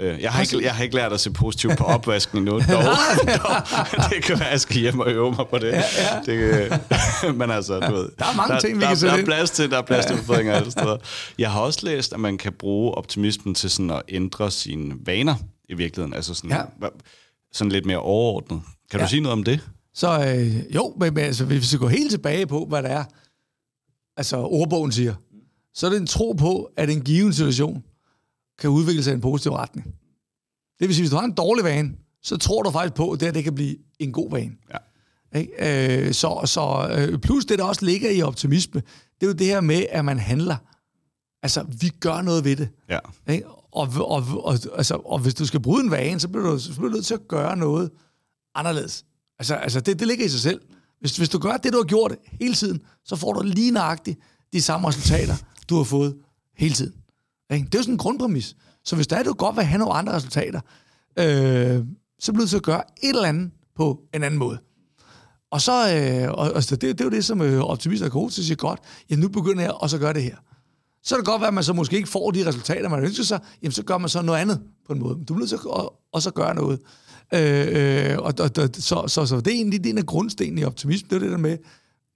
Øh, Jeg har, ikke, jeg har ikke lært at se positivt på opvasken endnu, dog, dog. Det kan være, at jeg skal hjem og øve mig på det. Ja, ja. det kan, men altså, du ved. Der er mange ting, vi der, kan der, der er plads til, der er plads til forbedringer alle steder. Jeg har også læst, at man kan bruge optimismen til sådan at ændre sine vaner i virkeligheden. Altså sådan, Ja. sådan lidt mere overordnet. Kan Ja. du sige noget om det? Så øh, jo, men, men altså, hvis vi går helt tilbage på, hvad det er, altså ordbogen siger, så er det en tro på, at en given situation kan udvikle sig i en positiv retning. Det vil sige, hvis du har en dårlig vane, så tror du faktisk på, at det, her, det kan blive en god vane. Ja. Ikke? Øh, så så øh, plus det, der også ligger i optimisme, det er jo det her med, at man handler. Altså, vi gør noget ved det. Ja. Ikke? Og, og, og, altså, og hvis du skal bryde en vane, så bliver du, så bliver du nødt til at gøre noget anderledes. Altså, altså det, det ligger i sig selv. Hvis, hvis du gør det, du har gjort hele tiden, så får du lige nøjagtigt de samme resultater, du har fået hele tiden. Ikke? Det er jo sådan en grundpræmis. Så hvis der er, du godt vil have nogle andre resultater, øh, så bliver du så til at gøre et eller andet på en anden måde. Og så, øh, og, altså, det, det er jo det, som øh, optimister og coaches siger godt, ja, nu begynder jeg også at gøre det her. Så kan det godt være, at man så måske ikke får de resultater, man ønsker sig, jamen så gør man så noget andet på en måde. Du bliver nødt til at også at gøre noget. Øh, øh, og, og, og, så, så, så det er egentlig det er en af grundstenene i optimisme, det er det der med,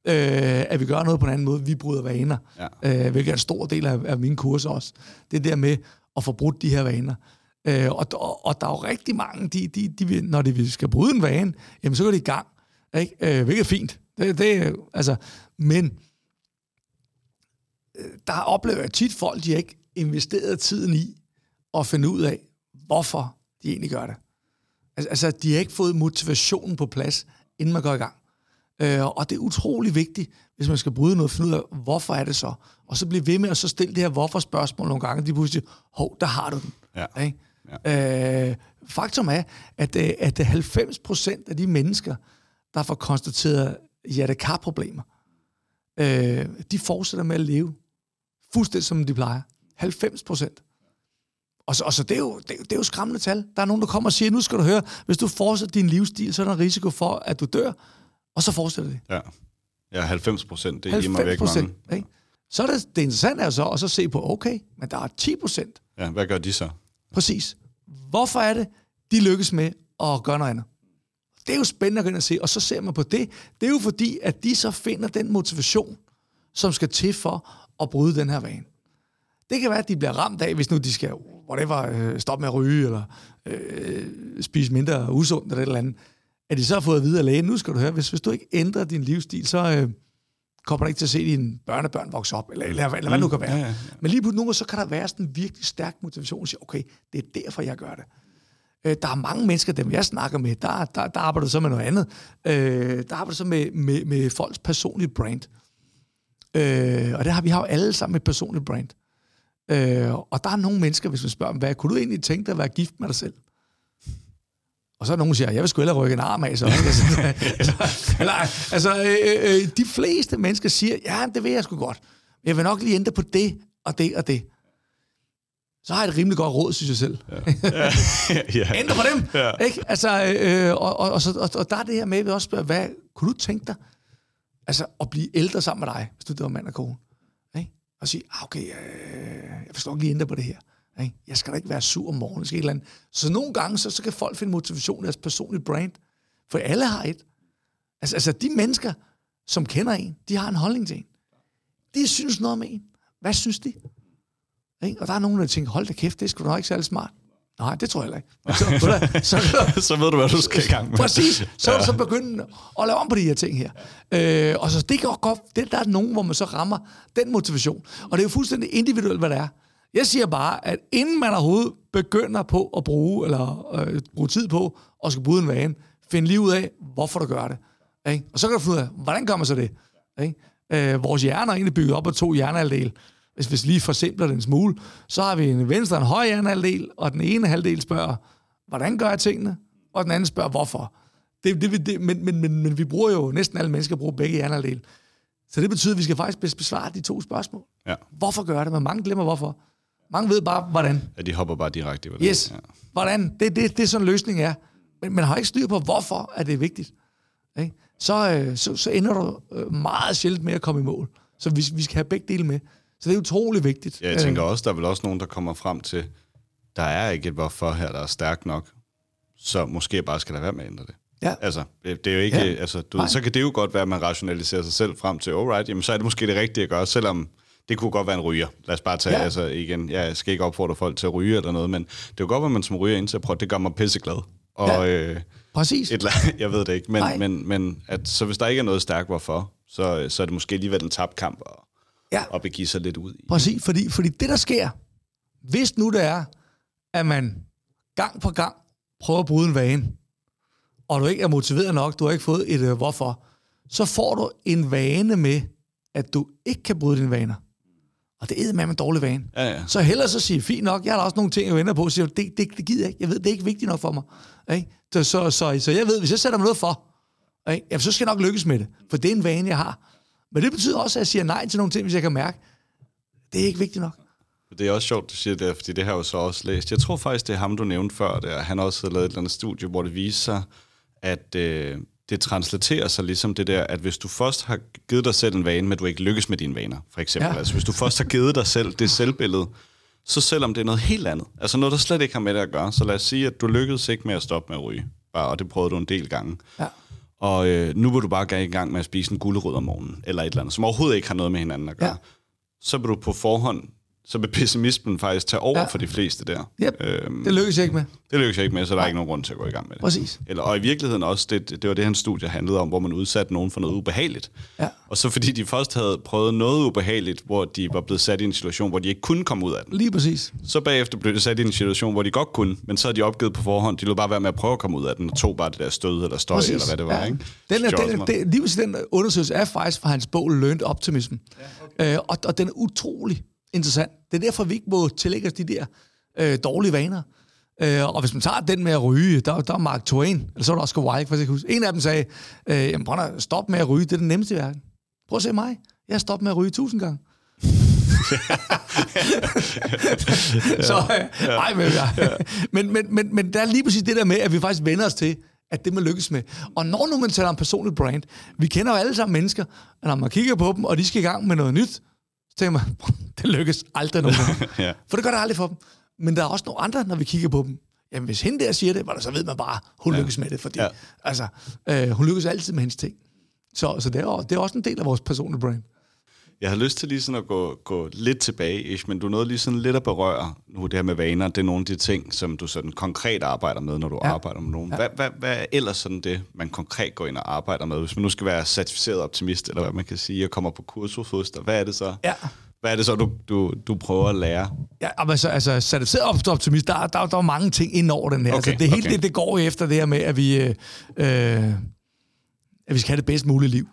øh, at vi gør noget på en anden måde. Vi bryder vaner, ja. øh, hvilket er en stor del af, af mine kurser også. Det er der med at få brudt de her vaner. Øh, og, og, og der er jo rigtig mange, de, de, de, når de skal bryde en vane, jamen så går de i gang. Ikke? Øh, hvilket er fint. Det, det, altså, men der oplever jeg tit folk, de har ikke investeret tiden i at finde ud af, hvorfor de egentlig gør det. Altså, altså de har ikke fået motivationen på plads, inden man går i gang. Øh, og det er utrolig vigtigt, hvis man skal bryde noget, finde ud af, hvorfor er det så? Og så blive ved med at så stille det her hvorfor-spørgsmål nogle gange. De pludselig, hov, der har du den. Ja. Ikke? Ja. Øh, faktum er, at, øh, at 90 procent af de mennesker, der får konstateret hjertekarproblemer, øh, de fortsætter med at leve fuldstændig som de plejer. 90 procent. Og så, og så det, er jo, det, er jo- det er jo skræmmende tal. Der er nogen, der kommer og siger, nu skal du høre, hvis du fortsætter din livsstil, så er der en risiko for, at du dør. Og så fortsætter det. Ja. Ja, 90 procent, det er 90 hjemme væk procent. mange. Ikke? Så er det, det interessante er så at så se på, okay, men der er 10 procent. Ja, hvad gør de så? Præcis. Hvorfor er det, de lykkes med at gøre noget andet? Det er jo spændende at gå ind og se, og så ser man på det. Det er jo fordi, at de så finder den motivation, som skal til for at bryde den her vane. Det kan være, at de bliver ramt af, hvis nu de skal whatever, øh, stoppe med at ryge, eller øh, spise mindre usundt, eller et eller andet. At de så har fået at vide af lægen, nu skal du høre, hvis, hvis du ikke ændrer din livsstil, så øh, kommer du ikke til at se dine børnebørn vokse op, eller, eller, eller hvad det nu kan være. Ja, ja, ja. Men lige på nogle så kan der være sådan en virkelig stærk motivation, at sige, okay, det er derfor, jeg gør det. Øh, der er mange mennesker, dem jeg snakker med, der, der, der arbejder så med noget andet. Øh, der arbejder så med, med, med folks personlige brand. Øh, og det har vi har jo alle sammen et personligt brand. Øh, og der er nogle mennesker, hvis man spørger dem, hvad kunne du egentlig tænke dig at være gift med dig selv? Og så er nogen, der siger, jeg vil sgu hellere rykke en arm af, så. altså, eller, altså øh, øh, de fleste mennesker siger, ja, det vil jeg sgu godt. Men jeg vil nok lige ændre på det, og det, og det. Så har jeg et rimelig godt råd, synes jeg selv. ja. ja. Ændre på dem. Ja. Ikke? Altså, øh, og, og, og, så, og, og der er det her med, at vi også spørger, hvad kunne du tænke dig altså, at blive ældre sammen med dig, hvis du det var mand og kone? Ikke? Og sige, ah, okay, øh, jeg forstår ikke lige ændre på det her. Ikke? Jeg skal da ikke være sur om morgenen. Jeg skal et eller andet. Så nogle gange, så, så kan folk finde motivation i deres personlige brand. For alle har et. Altså, altså, de mennesker, som kender en, de har en holdning til en. De synes noget om en. Hvad synes de? Ikke? Og der er nogen, der tænker, hold da kæft, det skulle nok ikke særlig smart. Nej, det tror jeg heller ikke. Men så, ved du hvad, så, så, så ved du, hvad du skal i gang med. Præcis. Så er du så begyndt at lave om på de her ting her. Øh, og så det kan godt, det, der er nogen, hvor man så rammer den motivation. Og det er jo fuldstændig individuelt, hvad det er. Jeg siger bare, at inden man overhovedet begynder på at bruge, eller øh, bruge tid på, og skal bryde en vane, find lige ud af, hvorfor du gør det. Ikke? Og så kan du finde ud af, hvordan gør man så det? Ikke? Øh, vores hjerner er egentlig bygget op af to hjernehalvdele. Hvis vi lige forsimpler den en smule, så har vi en venstre og en højre hjernehalvdel, og den ene halvdel spørger, hvordan gør jeg tingene? Og den anden spørger, hvorfor? Det, det, det, men, men, men, men vi bruger jo, næsten alle mennesker bruger begge hjernehalvdele. Så det betyder, at vi skal faktisk besvare de to spørgsmål. Ja. Hvorfor gør det? Men mange glemmer hvorfor. Mange ved bare, hvordan. ja, de hopper bare direkte hvordan. Yes. Ja. Hvordan? Det, det, det er sådan en løsning er. Men man har ikke styr på, hvorfor er det vigtigt. Ikke? Så, øh, så, så ender du øh, meget sjældent med at komme i mål. Så vi, vi skal have begge dele med. Så det er utrolig vigtigt. Ja, jeg tænker også, der er vel også nogen, der kommer frem til, der er ikke et hvorfor her, der er stærkt nok, så måske bare skal lade være med at ændre det. Ja. Altså, det er jo ikke, Ja. altså, du ved, så kan det jo godt være, at man rationaliserer sig selv frem til, alright, jamen så er det måske det rigtige at gøre, selvom det kunne godt være en ryger. Lad os bare tage, Ja. altså igen, jeg skal ikke opfordre folk til at ryge eller noget, men det kan godt være, at man som ryger at prøve, det gør mig pisseglad. Og Ja. øh, Præcis. et, jeg ved det ikke, Nej. men, men, men at, så hvis der ikke er noget stærkt hvorfor, så, så er det måske alligevel en tabt kamp at, Ja. at begive sig lidt ud i. Præcis, fordi, fordi det, der sker, hvis nu det er, at man gang på gang prøver at bryde en vane, og du ikke er motiveret nok, du har ikke fået et øh, hvorfor, så får du en vane med, at du ikke kan bryde dine vaner. Og det er med en dårlig vane. Ja, ja. Så hellere så sige, fint nok, jeg har da også nogle ting, jeg venter på, så siger, det, det, det gider jeg ikke. Jeg ved, det er ikke vigtigt nok for mig. Ikke? Så, så, så, så jeg ved, hvis jeg sætter mig noget for, ikke? Jamen, så skal jeg nok lykkes med det, for det er en vane, jeg har. Men det betyder også, at jeg siger nej til nogle ting, hvis jeg kan mærke, det er ikke vigtigt nok. Det er også sjovt, du siger det, fordi det har jeg jo så også læst. Jeg tror faktisk, det er ham, du nævnte før. Der. Han har også lavet et eller andet studie, hvor det viser sig, at øh, det translaterer sig ligesom det der, at hvis du først har givet dig selv en vane, men du ikke lykkes med dine vaner, for eksempel. Ja. Altså hvis du først har givet dig selv det selvbillede, så selvom det er noget helt andet, altså noget, der slet ikke har med det at gøre, så lad os sige, at du lykkedes ikke med at stoppe med at ryge, bare, og det prøvede du en del gange. Ja. Og øh, nu vil du bare gerne i gang med at spise en gulerod om morgenen, eller et eller andet, som overhovedet ikke har noget med hinanden at gøre. Ja. Så vil du på forhånd, så vil pessimismen faktisk tage over Ja. ja. for de fleste der. Yep, Øhm, det lykkes jeg ikke med. det lykkes jeg ikke med, så der er ikke nogen grund til at gå i gang med det. Præcis. Eller, og i virkeligheden også, det, det var det, hans studie handlede om, hvor man udsatte nogen for noget ubehageligt. Ja. Og så fordi de først havde prøvet noget ubehageligt, hvor de var blevet sat i en situation, hvor de ikke kunne komme ud af den. Lige præcis. Så bagefter blev de sat i en situation, hvor de godt kunne, men så havde de opgivet på forhånd. De lod bare være med at prøve at komme ud af den, og tog bare det der stød eller støj, eller hvad det var. Ikke? Den, er, den, også, den, lige præcis den undersøgelse er faktisk fra hans bog Learned Optimism. Ja, okay. øh, og, og den er utrolig interessant. Det er derfor, vi ikke må tillægge os de der øh, dårlige vaner. Øh, og hvis man tager den med at ryge, der, der er Mark Twain, eller så er der Oscar Wilde, for jeg kan huske. En af dem sagde, øh, jamen, at stop med at ryge, det er den nemmeste i verden. Prøv at se mig. Jeg har stoppet med at ryge tusind gange. så, øh, ej, men, ja. men, men, men, men der er lige præcis det der med, at vi faktisk vender os til, at det man lykkes med. Og når nu man taler om personlig brand, vi kender jo alle sammen mennesker, at når man kigger på dem, og de skal i gang med noget nyt, Så tænker man, det lykkes aldrig nogen ja. For det gør det aldrig for dem. Men der er også nogle andre, når vi kigger på dem. Jamen, hvis hende der siger det, så ved man bare, hun ja. lykkes med det. Fordi, ja. altså, øh, hun lykkes altid med hendes ting. Så, så det, er, det er også en del af vores personlige brand. Jeg har lyst til lige sådan at gå, gå lidt tilbage, Ish, men du nåede lige sådan lidt at berøre nu det her med vaner. Det er nogle af de ting, som du sådan konkret arbejder med, når du ja. arbejder med nogen. Ja. Hvad, hvad, hvad er ellers sådan det, man konkret går ind og arbejder med? Hvis man nu skal være certificeret optimist, eller hvad man kan sige, og kommer på kursus hvad er det så? Ja. Hvad er det så, du, du, du prøver at lære? Ja, altså, altså certificeret optimist, der, der, der er mange ting ind over den her. Okay, altså, det hele okay. det, det går efter det her med, at vi, øh, øh at vi skal have det bedst mulige liv.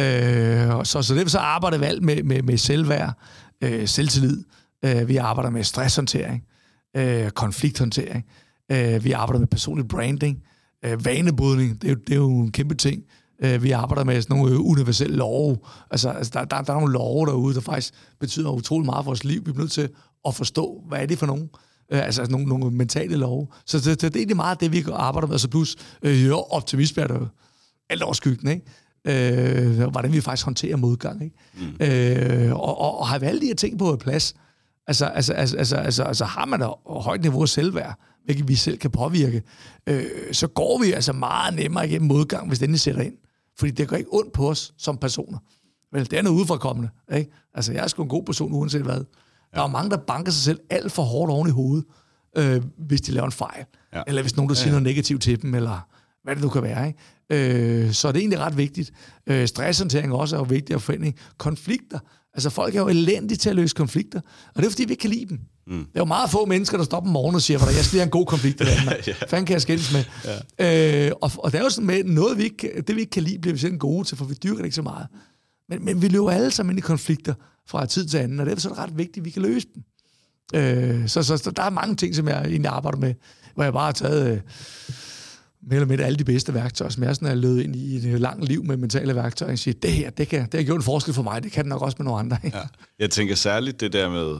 Øh, så, så det så arbejder vi alt med, med, med selvværd, øh, selvtillid. Øh, vi arbejder med stresshåndtering, øh, konflikthåndtering. Øh, vi arbejder med personlig branding, øh, vanebrydning. Det er, jo, det er jo en kæmpe ting. Øh, vi arbejder med sådan nogle øh, universelle love. Altså, altså der, der, der er nogle love derude, der faktisk betyder utrolig meget for vores liv. Vi er nødt til at forstå, hvad er det for nogen? Øh, altså, altså nogle, nogle mentale love. Så det, det, det er egentlig meget det, vi arbejder med. Altså plus, øh, jo, optimisme er der alt overskyggende, ikke? Øh, hvordan vi faktisk håndterer modgang. Ikke? Mm. Øh, og, og, og har vi alle de her ting på plads, altså, altså, altså, altså, altså, altså har man et højt niveau af selvværd, hvilket vi selv kan påvirke, øh, så går vi altså meget nemmere igennem modgang, hvis den sætter ind. Fordi det går ikke ondt på os som personer. Vel, det er noget udefrakommende. Ikke? Altså, jeg er sgu en god person, uanset hvad. Ja. Der er mange, der banker sig selv alt for hårdt oven i hovedet, øh, hvis de laver en fejl. Ja. Eller hvis nogen, der siger ja, ja. noget negativt til dem, eller hvad det nu kan være. Ikke? Øh, så det er egentlig ret vigtigt. Øh, stresshåndtering også er jo vigtigt at finde konflikter. Altså folk er jo elendige til at løse konflikter, og det er fordi, vi ikke kan lide dem. Mm. Det er jo meget få mennesker, der op om morgenen og siger, at jeg skal have en god konflikt i ja. Fanden kan jeg skændes med? Ja. Øh, og, og det er jo sådan med, noget vi ikke, det vi ikke kan lide, bliver vi selv gode til, for vi dyrker det ikke så meget. Men, men vi løber alle sammen ind i konflikter fra tid til anden, og det er så ret vigtigt, at vi kan løse dem. Øh, så, så, så der er mange ting, som jeg egentlig arbejder med, hvor jeg bare har taget... Øh, mere eller mindre alle de bedste værktøjer, som jeg sådan er løbet ind i et langt liv med mentale værktøjer, og siger, det her, det, kan, det har gjort en forskel for mig, det kan det nok også med nogle andre. Ja. Jeg tænker særligt det der med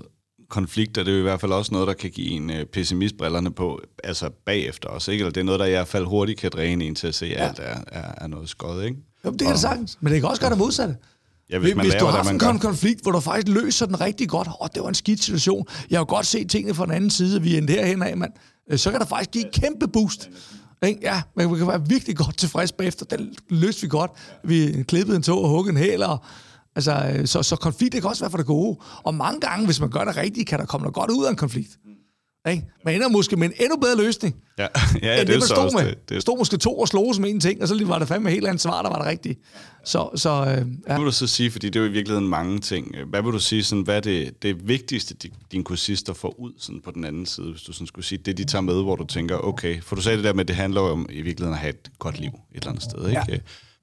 konflikter, det er jo i hvert fald også noget, der kan give en øh, pessimistbrillerne på, altså bagefter også, ikke? Eller det er noget, der i hvert fald hurtigt kan dræne en til at se, at ja. alt er, er, er noget skød, ikke? Jo, det kan det sagtens, men det kan også gøre det modsatte. Ja, hvis, man hvis laver, du har haft en gør. konflikt, hvor du faktisk løser den rigtig godt, og oh, det var en skidt situation, jeg har godt set tingene fra den anden side, vi er endte herhen af, mand, øh, så kan der faktisk give et kæmpe boost. Ikke? Ja, vi kan være virkelig godt tilfreds bagefter. Den løste vi godt. Vi klippede en tog og huggede en hæl, og Altså, øh, så, så konflikt det kan også være for det gode. Og mange gange, hvis man gør det rigtigt, kan der komme noget godt ud af en konflikt. Ikke? Man ender måske med en endnu bedre løsning. Ja, ja, ja det, det man stod med. Det, det. stod måske to og slog som en ting, og så var det fandme helt andet svar, der var det rigtige. Så, så, øh, ja. Hvad vil du så sige, fordi det er jo i virkeligheden mange ting. Hvad vil du sige, sådan, hvad er det, det vigtigste, dine kursister får ud sådan på den anden side, hvis du sådan skulle sige, det de tager med, hvor du tænker, okay, for du sagde det der med, at det handler om i virkeligheden at have et godt liv et eller andet sted, ikke? Ja.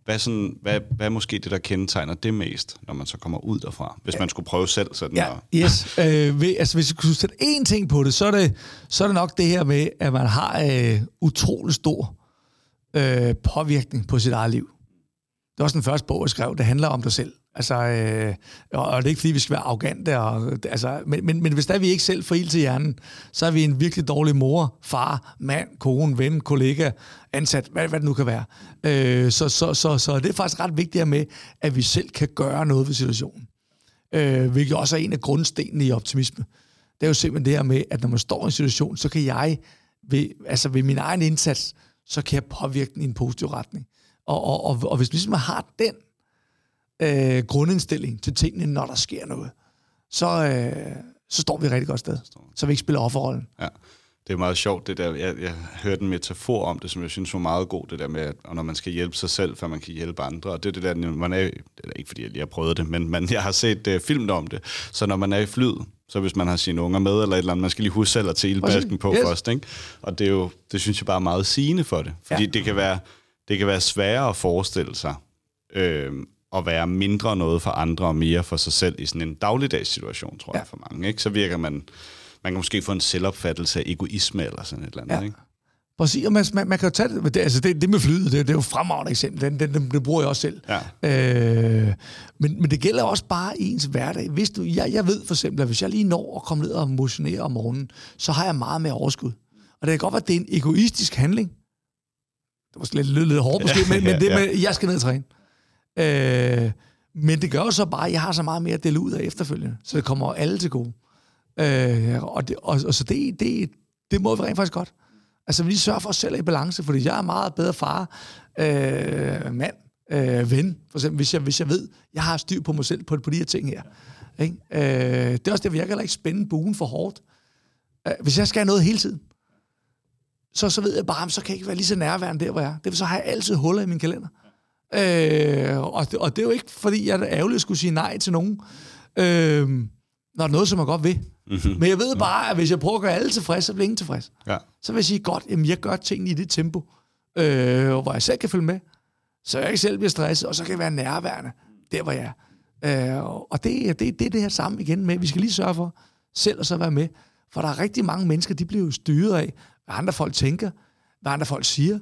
Hvad, sådan, hvad, hvad er måske det, der kendetegner det mest, når man så kommer ud derfra? Hvis man skulle prøve selv sådan ja, at... Yes. Øh, ved, altså, hvis jeg kunne sætte én ting på det, så er det, så er det nok det her med, at man har øh, utrolig stor øh, påvirkning på sit eget liv. Det var også den første bog, jeg skrev. Det handler om dig selv. Altså, øh, og det er ikke fordi, vi skal være arrogante, og, altså, men, men, men hvis der vi ikke selv får ild til hjernen, så er vi en virkelig dårlig mor, far, mand, kone, ven, kollega, ansat, hvad, hvad det nu kan være. Øh, så, så, så, så det er faktisk ret vigtigt med, at vi selv kan gøre noget ved situationen. Øh, hvilket også er en af grundstenene i optimisme. Det er jo simpelthen det her med, at når man står i en situation, så kan jeg ved, altså ved min egen indsats, så kan jeg påvirke den i en positiv retning. Og, og, og, og hvis ligesom har den øh, grundindstilling til tingene, når der sker noget, så, øh, så står vi et rigtig godt sted. Så vi ikke spiller offerrollen. Ja. Det er meget sjovt, det der. Jeg, jeg hørte en metafor om det, som jeg synes var meget god, det der med, at når man skal hjælpe sig selv, før man kan hjælpe andre. Og det er det der, man er, det er ikke fordi jeg lige har prøvet det, men man, jeg har set uh, film om det. Så når man er i flyet, så hvis man har sine unger med, eller et eller andet, man skal lige huske selv at tage ildbasken på yes. først. Ikke? Og det, er jo, det synes jeg bare er meget sigende for det. Fordi ja. det, kan være, det kan være sværere at forestille sig, øh, at være mindre noget for andre og mere for sig selv i sådan en dagligdags situation, tror ja. jeg, for mange. Ikke? Så virker man, man kan måske få en selvopfattelse af egoisme eller sådan et eller andet. Ja. Ikke? Præcis, og man, man, man kan jo tage det, altså det, det med flyet, det, det er jo fremragende eksempel, den, den, den, det bruger jeg også selv. Ja. Øh, men, men det gælder også bare i ens hverdag. Hvis du, jeg, jeg ved for eksempel, at hvis jeg lige når at komme ned og motionere om morgenen, så har jeg meget mere overskud. Og det kan godt være, at det er en egoistisk handling. Det var lidt, lidt, lidt hårdt måske, ja, men, men det med, jeg skal ned og træne. Øh, Men det gør jo så bare, at jeg har så meget mere at dele ud af efterfølgende, så det kommer alle til gode. Øh, og, det, og, og så det, det, det må vi rent faktisk godt. Altså, vi lige sørger for os selv i balance, fordi jeg er meget bedre far, øh, mand, øh, ven, for eksempel, hvis jeg, hvis jeg ved, jeg har styr på mig selv på, på de her ting her. Ikke? Øh, det er også det, jeg kan ikke spænde buen for hårdt. Øh, hvis jeg skal have noget hele tiden, så, så ved jeg bare, så kan jeg ikke være lige så nærværende der, hvor jeg er. Det så har jeg altid huller i min kalender. Øh, og, det, og det er jo ikke, fordi jeg er ærgerlig at skulle sige nej til nogen, øh, når det er noget, som jeg godt vil. Mm-hmm. Men jeg ved bare, at hvis jeg prøver at gøre alle tilfredse, så bliver ingen tilfreds. Ja. Så vil jeg sige, godt, jamen jeg gør tingene i det tempo, øh, hvor jeg selv kan følge med, så jeg ikke selv bliver stresset, og så kan jeg være nærværende der, hvor jeg er. Øh, og det, det, det er det her samme igen med, vi skal lige sørge for selv at så være med. For der er rigtig mange mennesker, de bliver jo styret af, hvad andre folk tænker, hvad andre folk siger.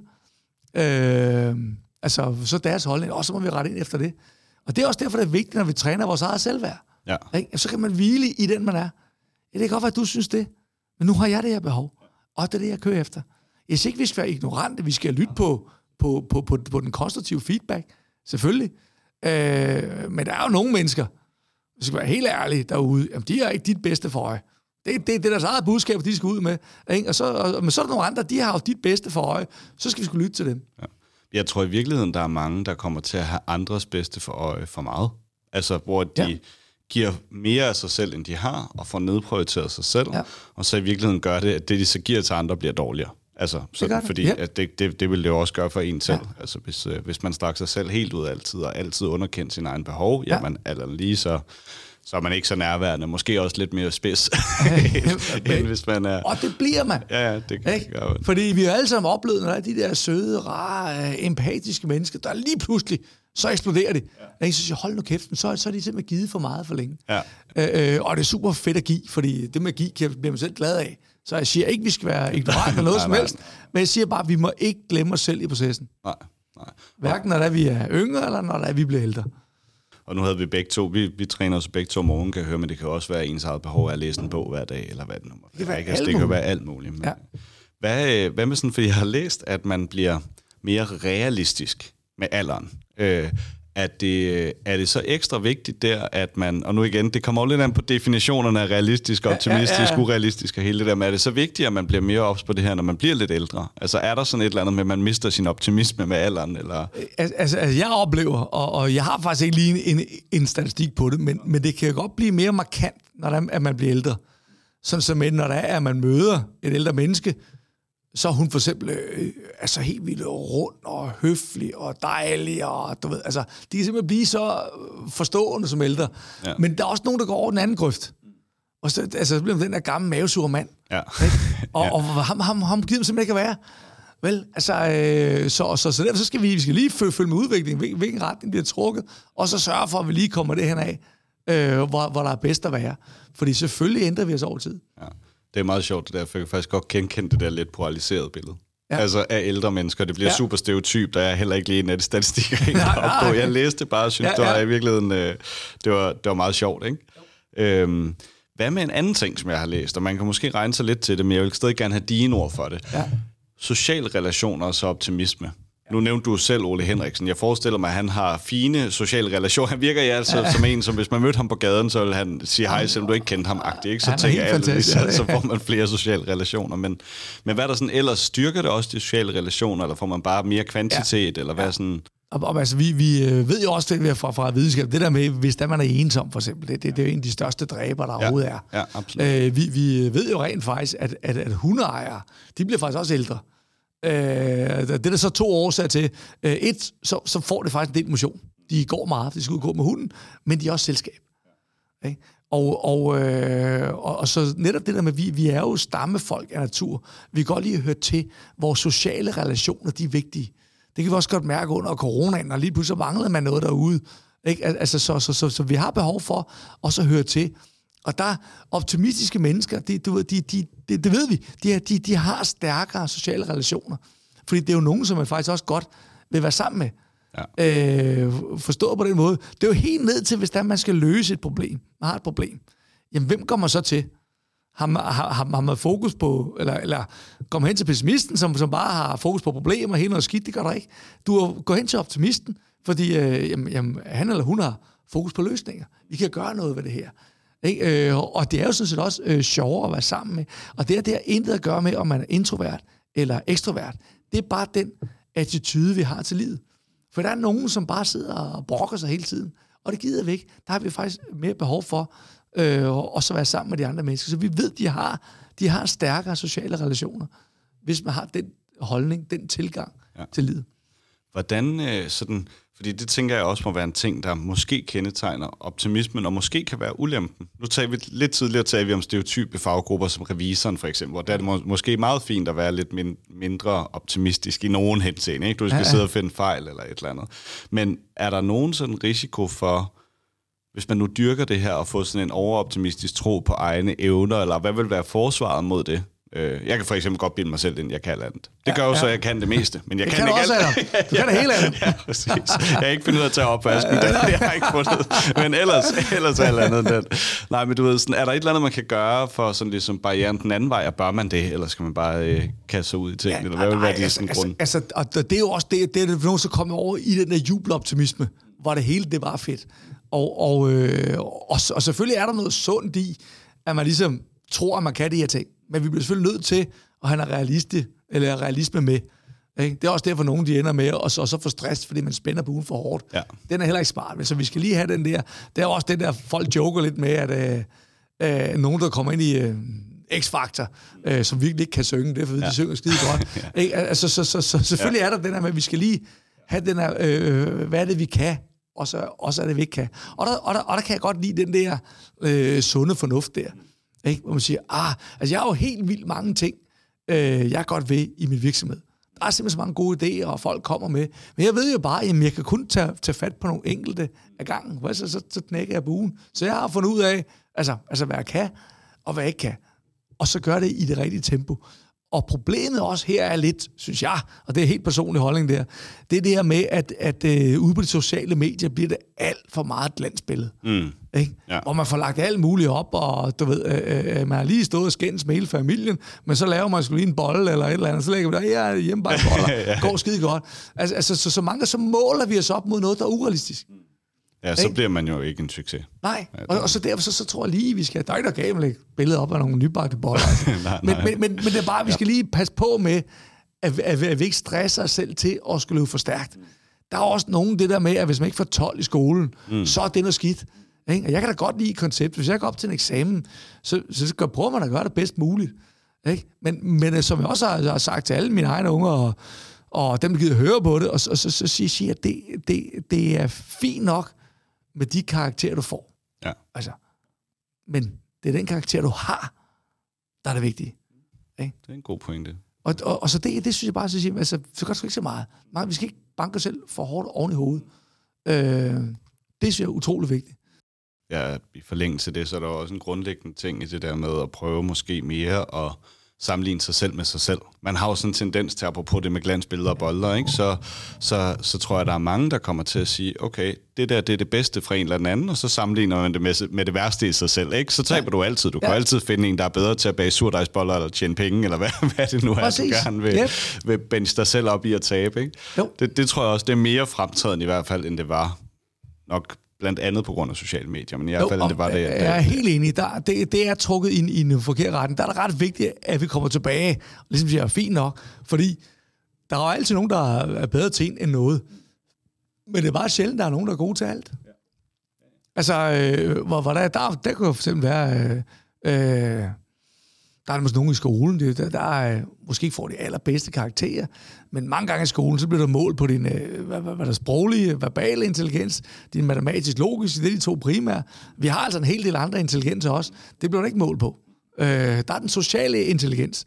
Øh, altså, så deres holdning, og så må vi rette ind efter det. Og det er også derfor, det er vigtigt, når vi træner vores eget selvværd. Ja. Ikke? Så kan man hvile i den, man er. Ja, det kan godt være, at du synes det, men nu har jeg det her behov, og det er det, jeg kører efter. Jeg siger ikke, vi skal være ignorante, vi skal lytte på, på, på, på, på den konstruktive feedback, selvfølgelig. Øh, men der er jo nogle mennesker, vi skal være helt ærlige derude, jamen, de er ikke dit bedste for øje. Det, det, det er deres eget budskab, de skal ud med. Ikke? Og så, og, men så er der nogle andre, de har jo dit bedste for øje. Så skal vi skulle lytte til dem. Ja. Jeg tror i virkeligheden, der er mange, der kommer til at have andres bedste for øje for meget. Altså, hvor de ja. giver mere af sig selv, end de har, og får nedprioriteret sig selv, ja. og så i virkeligheden gør det, at det, de så giver til andre, bliver dårligere. Altså, så, det det. fordi ja. at det, det, det vil det jo også gøre for en selv. Ja. Altså, hvis, øh, hvis man strak sig selv helt ud altid, og altid underkendt sin egen behov, ja. jamen, eller lige så så er man ikke så nærværende. Måske også lidt mere spids, end hvis man er... Og det bliver man. Ja, ja, det kan ikke? gøre. Fordi vi har alle sammen oplevet, når der er de der søde, rare, empatiske mennesker, der lige pludselig, så eksploderer det. Ja. Og så siger hold nu kæft, så, så er de simpelthen givet for meget for længe. Ja. Øh, øh og det er super fedt at give, fordi det med at give bliver man selv glad af. Så jeg siger ikke, vi skal være ignorant eller noget nej, som helst, men jeg siger bare, at vi må ikke glemme os selv i processen. Nej, nej. Hverken når der, vi er yngre, eller når der, vi bliver ældre. Og nu havde vi begge to, vi, vi træner os begge to morgen, kan jeg høre, men det kan også være ens eget behov at læse en bog hver dag, eller hvad det nu må Det, kan, altså, det kan være alt muligt. Men, ja. hvad, hvad med sådan, fordi jeg har læst, at man bliver mere realistisk med alderen. Øh, at det, er det så ekstra vigtigt der, at man, og nu igen, det kommer jo lidt an på definitionerne af realistisk, optimistisk, ja, ja, ja. urealistisk og hele det der, men er det så vigtigt, at man bliver mere ops på det her, når man bliver lidt ældre? Altså er der sådan et eller andet med, at man mister sin optimisme med alderen? Eller? Altså, altså jeg oplever, og, og jeg har faktisk ikke lige en, en, statistik på det, men, men det kan godt blive mere markant, når der, at man bliver ældre. Sådan som når der er, at man møder et ældre menneske, så er hun for eksempel øh, altså helt vildt rund og høflig og dejlig, og du ved, altså, de kan simpelthen blive så forstående som ældre. Ja. Men der er også nogen, der går over den anden grøft. Og så, altså, så bliver den der gamle mavesure mand. Ja. Og, ja. og ham, ham, ham gider man simpelthen ikke at være. Vel, altså, øh, så, så, så derfor så skal vi, vi skal lige følge med udviklingen, hvilken retning bliver trukket, og så sørge for, at vi lige kommer det hen af, øh, hvor, hvor der er bedst at være. Fordi selvfølgelig ændrer vi os over tid. Ja. Det er meget sjovt det der, for jeg kan faktisk godt genkende det der lidt polariserede billede. Ja. Altså af ældre mennesker. Det bliver ja. super stereotyp, der er heller ikke lige en af de statistikker, jeg på. Jeg læste bare og synes, ja, ja. det var i virkeligheden, øh, det, var, det var meget sjovt. Ikke? Øhm, hvad med en anden ting, som jeg har læst, og man kan måske regne sig lidt til det, men jeg vil stadig gerne have dine ord for det. Ja. Social relationer og så optimisme. Nu nævnte du selv Ole Henriksen. Jeg forestiller mig, at han har fine sociale relationer. Han virker ja altså ja. som en, som hvis man mødte ham på gaden, så ville han sige hej, selvom du ikke kendte ham agtigt. Ikke? Så tænker jeg, så, så får man flere sociale relationer. Men, men hvad er der sådan ellers? Styrker det også de sociale relationer, eller får man bare mere kvantitet? Ja. Eller hvad ja. sådan... Og, og altså, vi, vi øh, ved jo også det fra, fra videnskab, det der med, hvis der man er ensom for eksempel, det, det, det er jo en af de største dræber, der ja. overhovedet er. Ja, absolut. Øh, vi, vi ved jo rent faktisk, at, at, at hundeejere, de bliver faktisk også ældre. Øh, det er der så to årsager til. Øh, et, så, så får det faktisk en del motion. De går meget, de skal ud og gå med hunden, men de er også selskab. Okay? Og, og, øh, og, og så netop det der med, vi, vi er jo stammefolk af natur. Vi kan godt lige høre til, vores sociale relationer, de er vigtige. Det kan vi også godt mærke under coronaen, og lige pludselig manglede man noget derude. Ikke? Altså, så, så, så, så vi har behov for også at høre til. Og der optimistiske mennesker, de, de, de, de, det, det ved vi, de, de, de har stærkere sociale relationer. Fordi det er jo nogen, som man faktisk også godt vil være sammen med. Ja. Øh, forstået på den måde. Det er jo helt ned til, hvis der man skal løse et problem. Man har et problem. Jamen, hvem kommer så til? Har man, har, har man fokus på, eller, eller kommer hen til pessimisten, som, som bare har fokus på problemer, hele noget skidt, det gør der ikke. Du går hen til optimisten, fordi øh, jamen, jamen, han eller hun har fokus på løsninger. Vi kan gøre noget ved det her. Ikke? Øh, og det er jo sådan set også øh, sjovere at være sammen med. Og det, er, det har intet at gøre med, om man er introvert eller ekstrovert. Det er bare den attitude, vi har til livet. For der er nogen, som bare sidder og brokker sig hele tiden, og det gider vi ikke. Der har vi faktisk mere behov for øh, også at være sammen med de andre mennesker. Så vi ved, de har, de har stærkere sociale relationer, hvis man har den holdning, den tilgang ja. til livet. Hvordan øh, sådan, fordi det tænker jeg også må være en ting, der måske kendetegner optimismen, og måske kan være ulempen. Nu tager vi lidt tidligere talte vi om stereotype faggrupper, som revisoren for eksempel, hvor der er det må, måske meget fint at være lidt min, mindre optimistisk i nogen henseende. Ikke? Du skal ja, ja. sidde og finde fejl eller et eller andet. Men er der nogen sådan risiko for, hvis man nu dyrker det her og får sådan en overoptimistisk tro på egne evner, eller hvad vil være forsvaret mod det? Øh, jeg kan for eksempel godt bilde mig selv ind, jeg kan andet. Det ja, gør jo ja. så, at jeg kan det meste, men jeg det kan, kan ikke alt. Du kan det hele andet. ja, præcis. Jeg har ikke fundet ud af at tage opvasken, det har jeg ikke fundet. Men ellers, ellers er alt andet den. Nej, men du ved, sådan, er der et eller andet, man kan gøre for sådan ligesom barrieren den anden vej, og bør man det, eller skal man bare øh, kaste sig ud i tingene, ja, eller hvad vil være det altså, sådan altså, grund? Altså, og det er jo også det, det er det, nogen, så kommer over i den der jubeloptimisme, hvor det hele, det var fedt. Og, og, øh, og, og selvfølgelig er der noget sundt i, at man ligesom tror, at man kan de her ting. Men vi bliver selvfølgelig nødt til at have en realiste, eller realisme med. Ikke? Det er også derfor, nogen de ender med at så, så få stress, fordi man spænder buen for hårdt. Ja. Den er heller ikke smart. Så vi skal lige have den der. Det er også det der, folk joker lidt med, at øh, øh, nogen, der kommer ind i... Øh, X-Factor, øh, som virkelig ikke kan synge, det er fordi, ja. de synger skide godt. ja. Ikke? Altså, så, så, så, selvfølgelig ja. er der den her med, at vi skal lige have den her, øh, hvad er det, vi kan, og så, og så er det, vi ikke kan. Og der, og der, og der kan jeg godt lide den der øh, sunde fornuft der. Ikke? Hvor man siger, ah, altså jeg har jo helt vildt mange ting, øh, jeg godt ved i min virksomhed. Der er simpelthen så mange gode idéer, og folk kommer med. Men jeg ved jo bare, at jeg kan kun tage, tage fat på nogle enkelte af gangen. Så, så, så knækker jeg buen. Så jeg har fundet ud af, altså, altså hvad jeg kan, og hvad jeg ikke kan. Og så gør det i det rigtige tempo. Og problemet også her er lidt, synes jeg, og det er helt personlig holdning der, det er det her med, at, at uh, ude på de sociale medier bliver det alt for meget glansbillede. Mm. Ikke? Ja. Hvor man får lagt alt muligt op, og du ved, øh, øh, man har lige stået og skændes med hele familien, men så laver man sgu lige en bolle eller et eller andet, så lægger vi der, ja, hjemme bare boller, ja. går skide godt. Altså, altså så, så mange, så måler vi os op mod noget, der er urealistisk. Ja, så ikke? bliver man jo ikke en succes. Nej, og, og så derfor så, så tror jeg lige, vi skal... Er ikke der lægge billeder op af nogle nybagte boller. Altså. nej, men, nej. Men, men, men det er bare, vi skal lige passe på med, at, at, at vi ikke stresser os selv til at skulle løbe for stærkt. Der er også nogen det der med, at hvis man ikke får 12 i skolen, mm. så er det noget skidt. Ikke? Og jeg kan da godt lide konceptet. Hvis jeg går op til en eksamen, så, så prøver man at gøre det bedst muligt. Ikke? Men, men øh, som jeg også har, har sagt til alle mine egne unger, og, og dem, der gider høre på det, og, og så, så, så siger jeg, at det, det, det er fint nok med de karakterer, du får. Ja. Altså, men det er den karakter, du har, der er det vigtige. Ikke? Det er en god pointe. Og, og, og så det, det synes jeg bare, så siger, altså, så gør det ikke så meget. Vi skal ikke banke os selv for hårdt oven i hovedet. Øh, det synes jeg er utrolig vigtigt ja, i forlængelse af det, så er der også en grundlæggende ting i det der med at prøve måske mere at sammenligne sig selv med sig selv. Man har jo sådan en tendens til, apropos det med glansbilleder og bolder, ikke? Så, så, så tror jeg, der er mange, der kommer til at sige, okay, det der det er det bedste fra en eller anden, og så sammenligner man det med, med det værste i sig selv. Ikke? Så taber ja. du altid. Du ja. kan altid finde en, der er bedre til at bage surdejsboller eller tjene penge, eller hvad, hvad det nu er, Præcis. du gerne vil, yep. vil bench dig selv op i at tabe. Ikke? Jo. Det, det tror jeg også, det er mere fremtrædende i hvert fald, end det var nok blandt andet på grund af sociale medier, men i hvert fald, det var det. Jeg er helt enig. Der, det, det er trukket ind i en forkert retning. Der er det ret vigtigt, at vi kommer tilbage, og ligesom siger, fint nok, fordi der er jo altid nogen, der er bedre til end noget. Men det er bare sjældent, der er nogen, der er gode til alt. Altså, øh, hvor, hvor der, der, der kunne for eksempel være... Øh, øh, der er måske nogen i skolen, der, der er, måske ikke får de allerbedste karakterer, men mange gange i skolen, så bliver der mål på din øh, hvad, hvad, hvad der sproglige, verbale intelligens, din matematisk-logiske, det er de to primære. Vi har altså en hel del andre intelligenser også. Det bliver der ikke mål på. Øh, der er den sociale intelligens.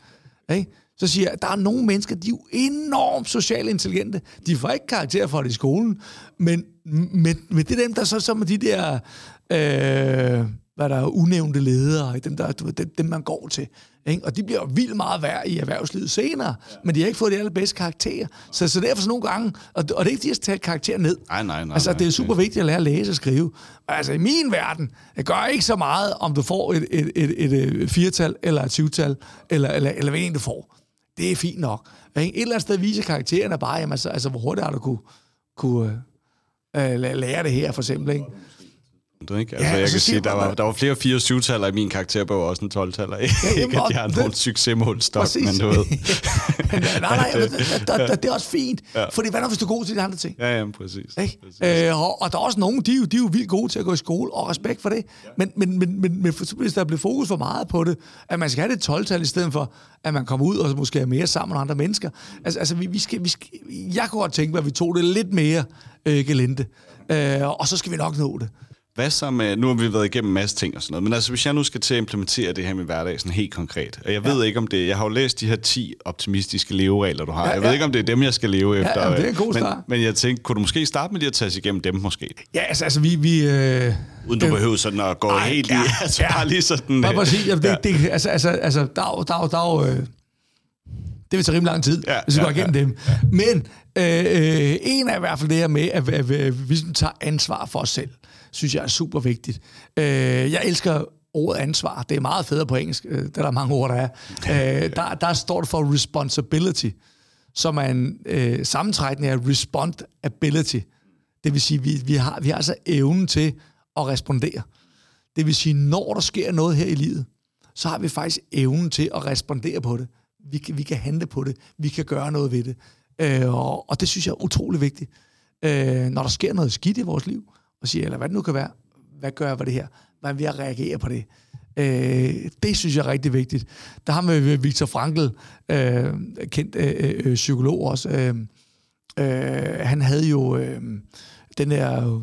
Ikke? Så siger jeg, der er nogle mennesker, de er jo enormt socialt intelligente. De får ikke karakter for det i skolen, men, men, men det er dem, der så som de der... Øh, hvad der er unævnte ledere, dem, der, du, dem, dem man går til. Ikke? Og de bliver vildt meget værd i erhvervslivet senere, ja. men de har ikke fået de allerbedste karakterer. Så, så derfor så nogle gange, og, og det er ikke de at tage karakter ned. Nej, nej, nej. Altså, det er super vigtigt at lære at læse og skrive. Altså, i min verden, det gør ikke så meget, om du får et, et, et, et, et firtal eller et syvtal, eller, eller, eller hvad en du får. Det er fint nok. Ikke? Et eller andet sted viser karakteren bare, jamen, altså, altså, hvor hurtigt har du kunne, kunne øh, lære det her, for eksempel. Ikke? Ikke? Altså, ja, jeg kan sige, der var, der var flere 4 7 taller i min karakterbog, og også en 12-taller. Ja, ikke, at jeg har nogen succesmålstok, men du ved. nej, nej, det, der, der, det er også fint. Ja. Fordi hvad er hvis du er god til de andre ting? Ja, ja, præcis. Ikke? præcis. Øh, og, og der er også nogen, de, de er jo vildt gode til at gå i skole, og respekt for det. Ja. Men, men, men, men, men hvis der bliver fokus for meget på det, at man skal have det 12-tal i stedet for, at man kommer ud og måske er mere sammen med andre mennesker. Altså, altså vi, vi skal, vi skal, jeg kunne godt tænke mig, at vi tog det lidt mere øh, gelente. Øh, og så skal vi nok nå det. Hvad så med, nu har vi været igennem en masse ting og sådan noget, men altså hvis jeg nu skal til at implementere det her med hverdag sådan helt konkret, og jeg ved ja. ikke om det, jeg har jo læst de her 10 optimistiske leveregler, du har, ja, jeg ved ja. ikke om det er dem, jeg skal leve efter. Ja, det er en god start. Men, men jeg tænkte, kunne du måske starte med lige at tage os igennem dem måske? Ja, altså, altså vi... vi øh, Uden du øh, behøver sådan at gå ej, helt ja, i, altså ja. bare lige sådan... Bare præcis, ja. det, det, altså, altså, altså, der, der, der, øh, det vil tage rimelig lang tid, ja, hvis vi ja, går igennem ja, dem. Ja. Men øh, øh, en er i hvert fald det her med, at, at, at, at vi tager ansvar for os selv synes jeg er super vigtigt. Øh, jeg elsker ordet ansvar. Det er meget federe på engelsk. Øh, det er der mange ord, der er. Øh, der, der står det for responsibility, som er en øh, sammentrækning af respondability. Det vil sige, vi, vi, har, vi har altså evnen til at respondere. Det vil sige, når der sker noget her i livet, så har vi faktisk evnen til at respondere på det. Vi kan, vi kan handle på det. Vi kan gøre noget ved det. Øh, og, og det synes jeg er utrolig vigtigt. Øh, når der sker noget skidt i vores liv, og siger, eller hvad det nu kan være, hvad gør jeg for det her? Hvordan vil jeg reagere på det? Øh, det synes jeg er rigtig vigtigt. Der har vi Victor Frankl, øh, kendt øh, øh, psykolog også. Øh, øh, han havde jo øh, den der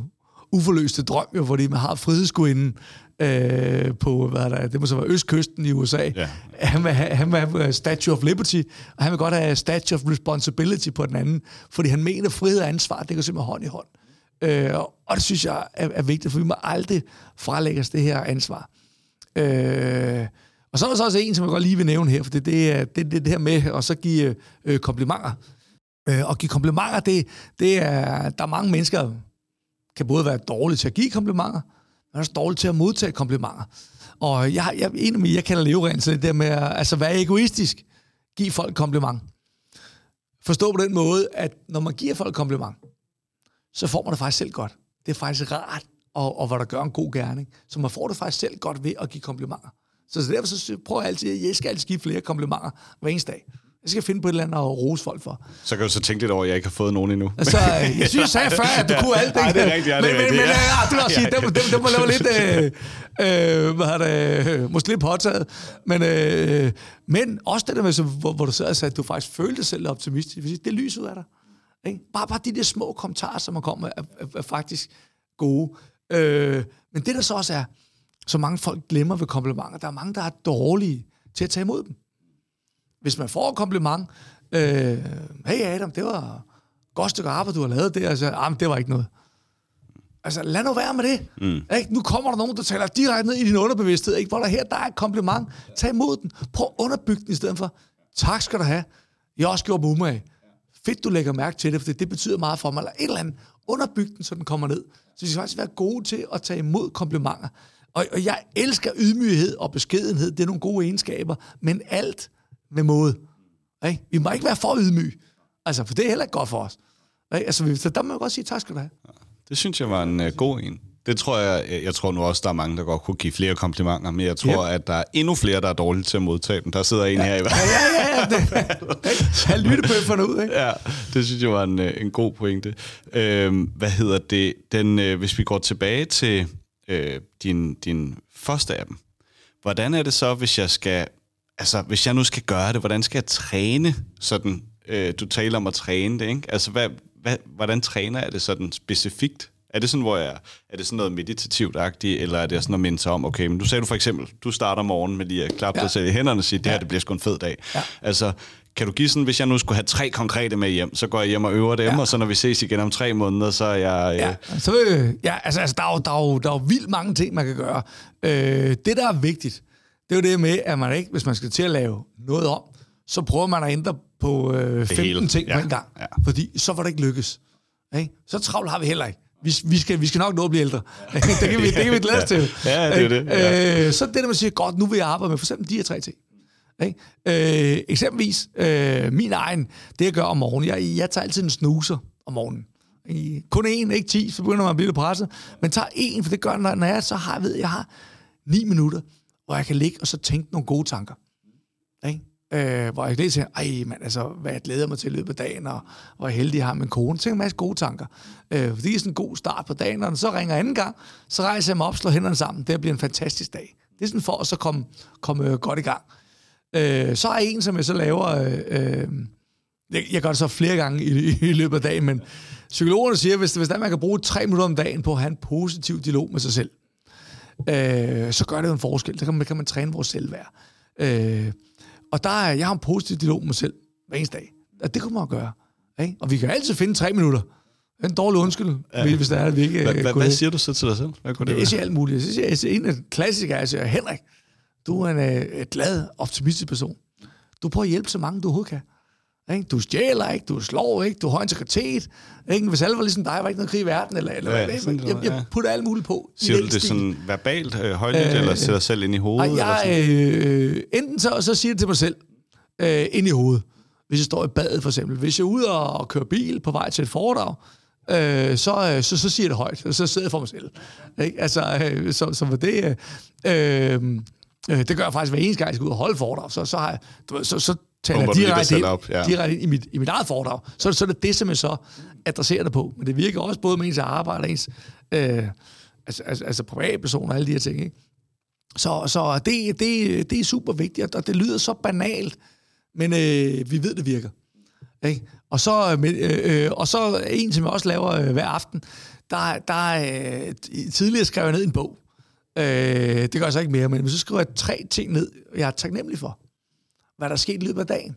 uforløste drøm, jo, fordi man har frihedsgudinden øh, på, hvad der, det må så være østkysten i USA. Ja. Han, vil have, han vil have Statue of Liberty, og han vil godt have Statue of Responsibility på den anden, fordi han mener, frihed og ansvar, det går simpelthen hånd i hånd. Øh, og det synes jeg er, er vigtigt, for vi må aldrig frelægge os det her ansvar. Øh, og så er der så også en, som jeg godt lige vil nævne her, for det, det, er, det, det, det her med at så give øh, komplimenter. Øh, og give komplimenter, det, det er, der er mange mennesker, kan både være dårlige til at give komplimenter, men også dårlige til at modtage komplimenter. Og jeg, jeg, en af mine, jeg kalder levereglen, så det der med at altså, være egoistisk, give folk kompliment. Forstå på den måde, at når man giver folk kompliment, så får man det faktisk selv godt. Det er faktisk rart, og, og hvor der gør en god gerning. Så man får det faktisk selv godt ved at give komplimenter. Så, så derfor så prøver jeg altid, at jeg skal altid give flere komplimenter hver eneste dag. Jeg skal finde på et eller andet at rose folk for. Så kan du så tænke lidt over, at jeg ikke har fået nogen endnu. Altså, jeg synes, jeg sagde før, at du kunne alt det. Nej, det er rigtigt. Ja, det er men, rigtigt. Men, men ja, det vil også sige, dem, dem, dem må lave lidt, øh, øh, hvad det, måske lidt påtaget. Men, øh, men også det der med, så, hvor, hvor du sidder og sagde, at du faktisk følte dig selv optimistisk. Det er lys ud af dig. Ikke? Bare, bare de der små kommentarer, som man kommer er, er, er faktisk gode. Øh, men det der så også er, så mange folk glemmer ved komplimenter, der er mange, der er dårlige til at tage imod dem. Hvis man får et kompliment, øh, hey Adam, det var godt stykke arbejde, du har lavet det, altså, ah, det var ikke noget. Altså, lad nu være med det. Mm. Ikke? Nu kommer der nogen, der taler direkte ned i din underbevidsthed, ikke? hvor der her der er et kompliment. Tag imod den. Prøv at underbygge den i stedet for. Tak skal du have. Jeg har også gjort mig umage fedt, du lægger mærke til det, for det betyder meget for mig, eller et eller andet, underbyg den, så den kommer ned. Så vi skal faktisk være gode til at tage imod komplimenter. Og, og jeg elsker ydmyghed og beskedenhed, det er nogle gode egenskaber, men alt med måde. Ikke? Vi må ikke være for ydmyge, altså, for det er heller ikke godt for os. Ikke? Altså, så der må jeg godt sige, tak skal du have. Det synes jeg var en uh, god en. Det tror jeg, jeg tror nu også, der er mange, der godt kunne give flere komplimenter, men jeg tror, yep. at der er endnu flere, der er dårlige til at modtage dem. Der sidder en ja. her i hvert. Ja, ja, ja. Det, jeg lytte på ud, ikke? Ja, det synes jeg var en, øh, en god pointe. Øhm, hvad hedder det? Den, øh, hvis vi går tilbage til øh, din, din første af dem. Hvordan er det så, hvis jeg skal, altså hvis jeg nu skal gøre det, hvordan skal jeg træne sådan, øh, du taler om at træne det, ikke? Altså hvad, hvad, hvordan træner jeg det sådan specifikt? Er det sådan, hvor jeg, er det sådan noget meditativt-agtigt, eller er det sådan noget mindre om, okay, men du sagde du for eksempel, du starter morgen med lige at klappe ja. dig selv i hænderne og sige, det her, det bliver sgu en fed dag. Ja. Altså, kan du give sådan, hvis jeg nu skulle have tre konkrete med hjem, så går jeg hjem og øver dem, ja. og så når vi ses igen om tre måneder, så er jeg... Øh... Ja, så, øh, ja altså, altså der, er jo, der, er jo, der er jo vildt mange ting, man kan gøre. Øh, det, der er vigtigt, det er jo det med, at man ikke, hvis man skal til at lave noget om, så prøver man at ændre på øh, 15 ting ja. på en gang. Ja. Fordi så var det ikke lykkes. Ikke? Så travlt har vi heller ikke. Vi, vi, skal, vi skal nok nå at blive ældre. det, kan vi, det kan vi glæde os til. Ja, det er det. Ja. Øh, så det der, man siger, godt, nu vil jeg arbejde med for eksempel de her tre ting. Ikke? Øh, eksempelvis, øh, min egen, det jeg gør om morgenen, jeg, jeg tager altid en snuser om morgenen. I, kun én, ikke 10, så begynder man at blive lidt presset. Men tager én, for det gør, når, når jeg så har, jeg ved, jeg har 9 minutter, hvor jeg kan ligge og så tænke nogle gode tanker. Ikke? Øh, hvor jeg lige tænker, ej mand, altså, hvad jeg glæder mig til i løbet af dagen, og hvor jeg heldig jeg har min kone. Tænker en masse gode tanker. Øh, fordi det er sådan en god start på dagen, og så ringer anden gang, så rejser jeg mig op, slår hænderne sammen. Det bliver en fantastisk dag. Det er sådan for at så komme, komme øh, godt i gang. Øh, så er en, som jeg så laver... Øh, øh, jeg, jeg gør det så flere gange i, i løbet af dagen, men psykologerne siger, hvis, hvis der man kan bruge tre minutter om dagen på at have en positiv dialog med sig selv, øh, så gør det jo en forskel. Der kan man, kan man træne vores selvværd. Øh, og der er, jeg har en positiv dialog med mig selv hver eneste dag. Og det kunne man gøre. Ikke? Og vi kan altid finde tre minutter. En dårlig undskyld, ja. hvis der er, at vi ikke... Hvad, hvad, hvad siger du så til dig selv? Hvad kunne det jeg siger alt muligt. Jeg siger, jeg siger, en af klassikere, jeg siger, Henrik, du er en uh, glad, optimistisk person. Du prøver at hjælpe så mange, du overhovedet kan. Ikke? Du stjæler ikke, du slår ikke, du har integritet. Ikke? Hvis alle var ligesom dig, var ikke noget krig i verden. Eller, eller, ja, eller, jeg, jeg, jeg putter alt muligt på. Siger du det sådan verbalt, øh, højligt, øh, eller sætter dig selv ind i hovedet? Jeg, eller sådan? Øh, enten så, så siger det til mig selv, øh, ind i hovedet. Hvis jeg står i badet for eksempel. Hvis jeg er ude og kører bil på vej til et foredrag, øh, så, øh, så, så siger jeg det højt, og så sidder jeg for mig selv. Ikke? Altså, øh, så, så var det... Øh, øh, det gør jeg faktisk hver eneste gang, jeg skal ud og holde foredrag. Så, så, har jeg, du ved, så, så taler direkte, ind, op, ja. direkte ind i mit, i mit eget foredrag. Så, så er det det, som jeg så adresserer det på. Men det virker også både med ens arbejde og ens øh, altså, altså, altså privatpersoner og alle de her ting. Ikke? Så, så det, det, det er super vigtigt, og det lyder så banalt, men øh, vi ved, det virker. Ikke? Og, så, øh, øh, og så en, som jeg også laver øh, hver aften, der, der øh, tidligere skrev jeg ned en bog. Øh, det gør jeg så ikke mere, men så skriver jeg tre ting ned, jeg er taknemmelig for. Hvad der er sket i løbet af dagen.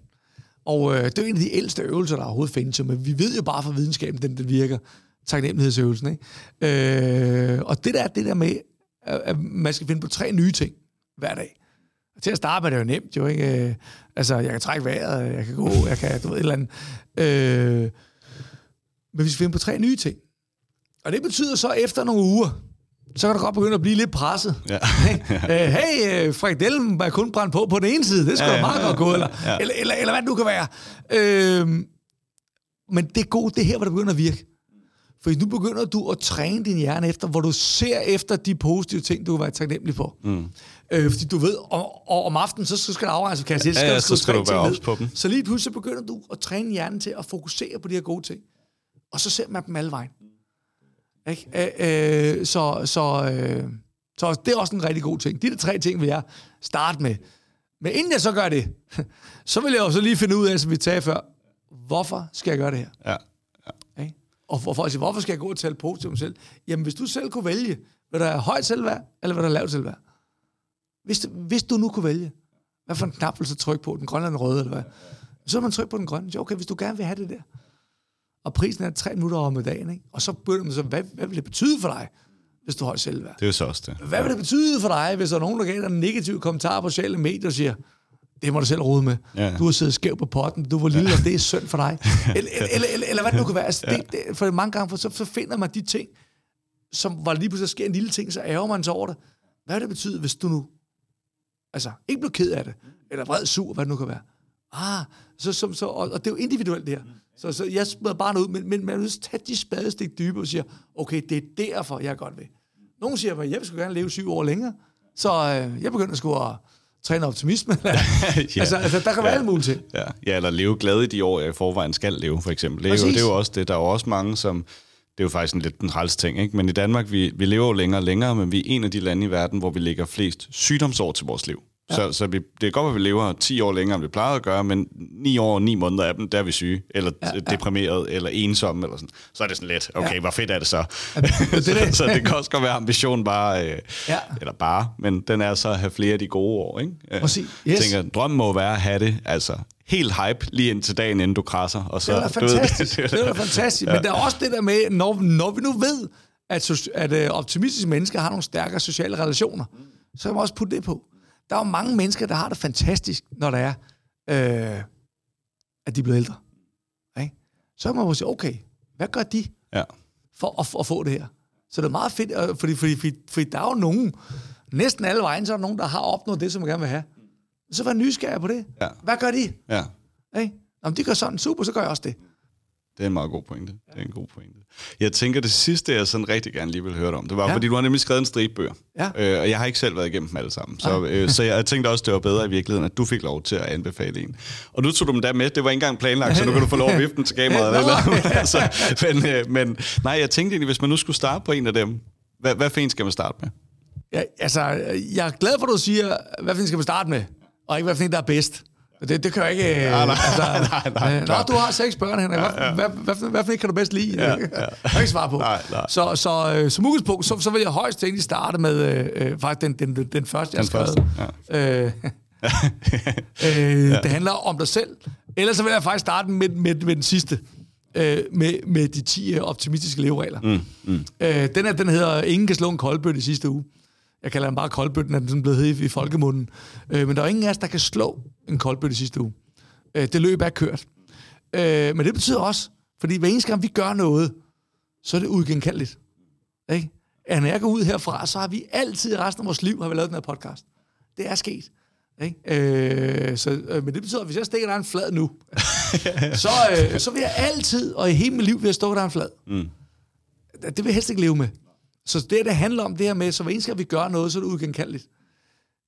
Og øh, det er en af de ældste øvelser, der overhovedet findes, men vi ved jo bare fra videnskaben, den, den virker. Taknemmelighedsøvelsen. Ikke? Øh, og det der, det der med, at man skal finde på tre nye ting hver dag. Til at starte med det er jo nemt, jo ikke? Øh, altså, jeg kan trække vejret, jeg kan gå, jeg kan, du ved, et eller andet. Øh, men vi skal finde på tre nye ting. Og det betyder så, efter nogle uger, så kan du godt begynde at blive lidt presset. Ja. Øh, hey, øh, frikadellen var kun brændt på på den ene side, det skal ja, ja, meget godt gå, eller, ja. eller, eller, eller hvad det nu kan være. Øh, men det er godt, det er her, hvor det begynder at virke. For nu begynder du at træne din hjerne efter, hvor du ser efter de positive ting, du vil være taknemmelig for. Mm. Øh, fordi du ved, og, og om aftenen, så skal du afregne, kan jeg sige, så skal, ja, ja, så skal du være ops på dem. Så lige pludselig begynder du at træne hjernen til at fokusere på de her gode ting. Og så ser man dem alle vejen. Ikke? Øh, øh, så, så, øh, så det er også en rigtig god ting. De der tre ting vil jeg starte med. Men inden jeg så gør det, så vil jeg jo så lige finde ud af, som vi tager før, hvorfor skal jeg gøre det her? Ja. Og for, for sige, hvorfor skal jeg gå og tale positivt om selv? Jamen, hvis du selv kunne vælge, vil der er højt selvværd, eller vil der er lavt selvværd? Hvis, hvis du nu kunne vælge, hvad for en knap vil du så trykke på? Den grønne eller den røde, eller hvad? Så vil man trykke på den grønne. Så okay, hvis du gerne vil have det der. Og prisen er tre minutter om dagen, ikke? Og så begynder man så, hvad, hvad vil det betyde for dig, hvis du har selvværd? Det er jo så også det. Hvad vil det betyde for dig, hvis der er nogen, der gav dig en negativ kommentar på sociale medier og siger, det må du selv rode med. Ja. Du har siddet skæv på potten, du var lille, ja. og det er synd for dig. Eller, eller, eller, eller hvad det nu kan være. Altså, ja. det, det, for mange gange, for så, så finder man de ting, som var lige pludselig sker en lille ting, så ærger man sig over det. Hvad vil det betyde, hvis du nu altså, ikke bliver ked af det, eller vred, sur, hvad det nu kan være. Ah, så, så, så, og, og det er jo individuelt det her. Så, så jeg smider bare noget ud, men, men man vil tage de spadestik dybere og siger, okay, det er derfor, jeg er godt ved. Nogle siger, at jeg vil gerne leve syv år længere, så øh, jeg begynder sgu at træne optimisme. ja. altså, altså, der kan ja. være alle mulige ting. Ja. ja, eller leve glad i de år, jeg i forvejen skal leve, for eksempel. Det er, jo, det er jo også det. Der er jo også mange, som... Det er jo faktisk en lidt en træls ting, ikke? Men i Danmark, vi, vi lever jo længere og længere, men vi er en af de lande i verden, hvor vi lægger flest sygdomsår til vores liv. Ja. Så, så vi, det er godt, at vi lever 10 år længere, end vi plejede at gøre, men 9 år og 9 måneder af dem, der er vi syge, eller ja, ja. deprimeret, eller ensomme, eller sådan. Så er det sådan lidt, okay, ja. hvor fedt er det så? Ja, det, det, det. så det kan også godt være ambition bare, øh, ja. eller bare, men den er så at have flere af de gode år, ikke? Øh, Præcis. Yes. Tænker, drømmen må være at have det, altså helt hype lige indtil dagen, inden du krasser. Og så, det er fantastisk, det, det er fantastisk. Ja. Men der er også det der med, når, når vi nu ved, at, at uh, optimistiske mennesker har nogle stærkere sociale relationer, så kan man også putte det på. Der er jo mange mennesker, der har det fantastisk, når det er, øh, at de er blevet ældre. Ikke? Så kan man jo sige, okay, hvad gør de ja. for at, at få det her? Så det er meget fedt, fordi, fordi, fordi, fordi der er jo nogen, næsten alle vejen, så er der nogen, der har opnået det, som man gerne vil have. Så vær nysgerrig på det. Ja. Hvad gør de? Ja. Ikke? Om de gør sådan, super, så gør jeg også det. Det er en meget god pointe. Det er en god pointe. Jeg tænker, det sidste, jeg sådan rigtig gerne lige vil høre dig om, det var, Ja. ja. fordi du har nemlig skrevet en stribe bøger. Ja. Øh, og jeg har ikke selv været igennem dem alle sammen. Så, øh, så jeg tænkte også, det var bedre i virkeligheden, at du fik lov til at anbefale en. Og nu tog du dem der med. Det var ikke engang planlagt, så nu kan du få lov at vifte den til kameraet. Eller, altså, men, øh, men nej, jeg tænkte egentlig, hvis man nu skulle starte på en af dem, hvad, hvad for en skal man starte med? Ja, altså, jeg er glad for, at du siger, hvad for en skal vi starte med, og ikke hvad for en, der er bedst. Det, det kan jeg ikke... Nej, nej, altså, nej, nej, øh, Nå, klart. du har seks børn, Henrik. Hvad, ja, ja. Hvad, hvad, hvad, hvad en kan du bedst lide? Ja, ja. Jeg kan ikke svare på. Nej, nej. Så, så øh, som udgangspunkt, så, så vil jeg højst egentlig starte med øh, øh, faktisk den, den, den, den første, jeg har skrevet. første, Øh, øh, ja. Det handler om dig selv. Ellers så vil jeg faktisk starte med, med, med den sidste. Øh, med, med de 10 optimistiske leveregler. Mm, mm. Øh, den, er, den hedder Ingen kan slå en koldbøtte i sidste uge. Jeg kalder den bare koldbøtten, er den sådan blevet hed i, folkemunden. Øh, men der er ingen af os, der kan slå en koldbøtte sidste uge. Øh, det løb er kørt. Øh, men det betyder også, fordi hver eneste gang vi gør noget, så er det uigenkaldeligt. Ikke? At når jeg går ud herfra, så har vi altid resten af vores liv har vi lavet den her podcast. Det er sket. Ikke? Øh, så, øh, men det betyder, at hvis jeg stikker dig en flad nu, så, øh, så vil jeg altid, og i hele mit liv, vil jeg stå der en flad. Mm. Det vil jeg helst ikke leve med. Så det, det handler om det her med, så hver eneste gang vi gør noget, så er det udgenkaldeligt.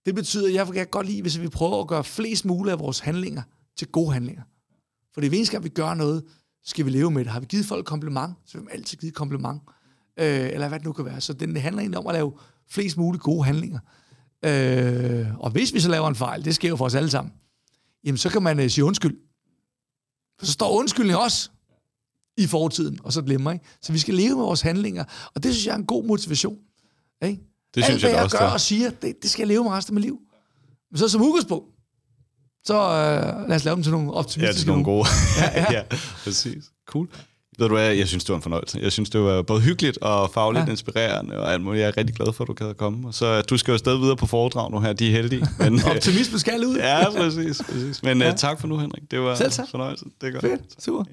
Det betyder, at jeg kan godt lide, hvis vi prøver at gøre flest mulige af vores handlinger til gode handlinger. For det eneste gang vi gør noget, skal vi leve med det. Har vi givet folk kompliment, så vil vi altid give et kompliment. Øh, eller hvad det nu kan være. Så det handler egentlig om at lave flest mulige gode handlinger. Øh, og hvis vi så laver en fejl, det sker jo for os alle sammen, jamen så kan man øh, sige undskyld. For så står undskyldning også i fortiden, og så glemmer, ikke? Så vi skal leve med vores handlinger, og det synes jeg er en god motivation. Ikke? Det Alt, synes hvad jeg også, gør og siger, det, det skal jeg leve med resten af mit liv. Men så som udgangspunkt, så øh, lad os lave dem til nogle Ja, optimistiske til nogle gode. Ja, ja. ja, præcis. Cool. Ved du hvad, jeg synes, det var en fornøjelse. Jeg synes, det var både hyggeligt og fagligt Ja. ja. inspirerende, og alt muligt. Jeg er rigtig glad for, at du gad at komme. Og så du skal jo stadig videre på foredrag nu her, de er heldige. Men, øh, Optimisme skal ud. ja, præcis. præcis. Men Ja. ja. tak for nu, Henrik. Det var en fornøjelse. Det er godt. Fedt. Super.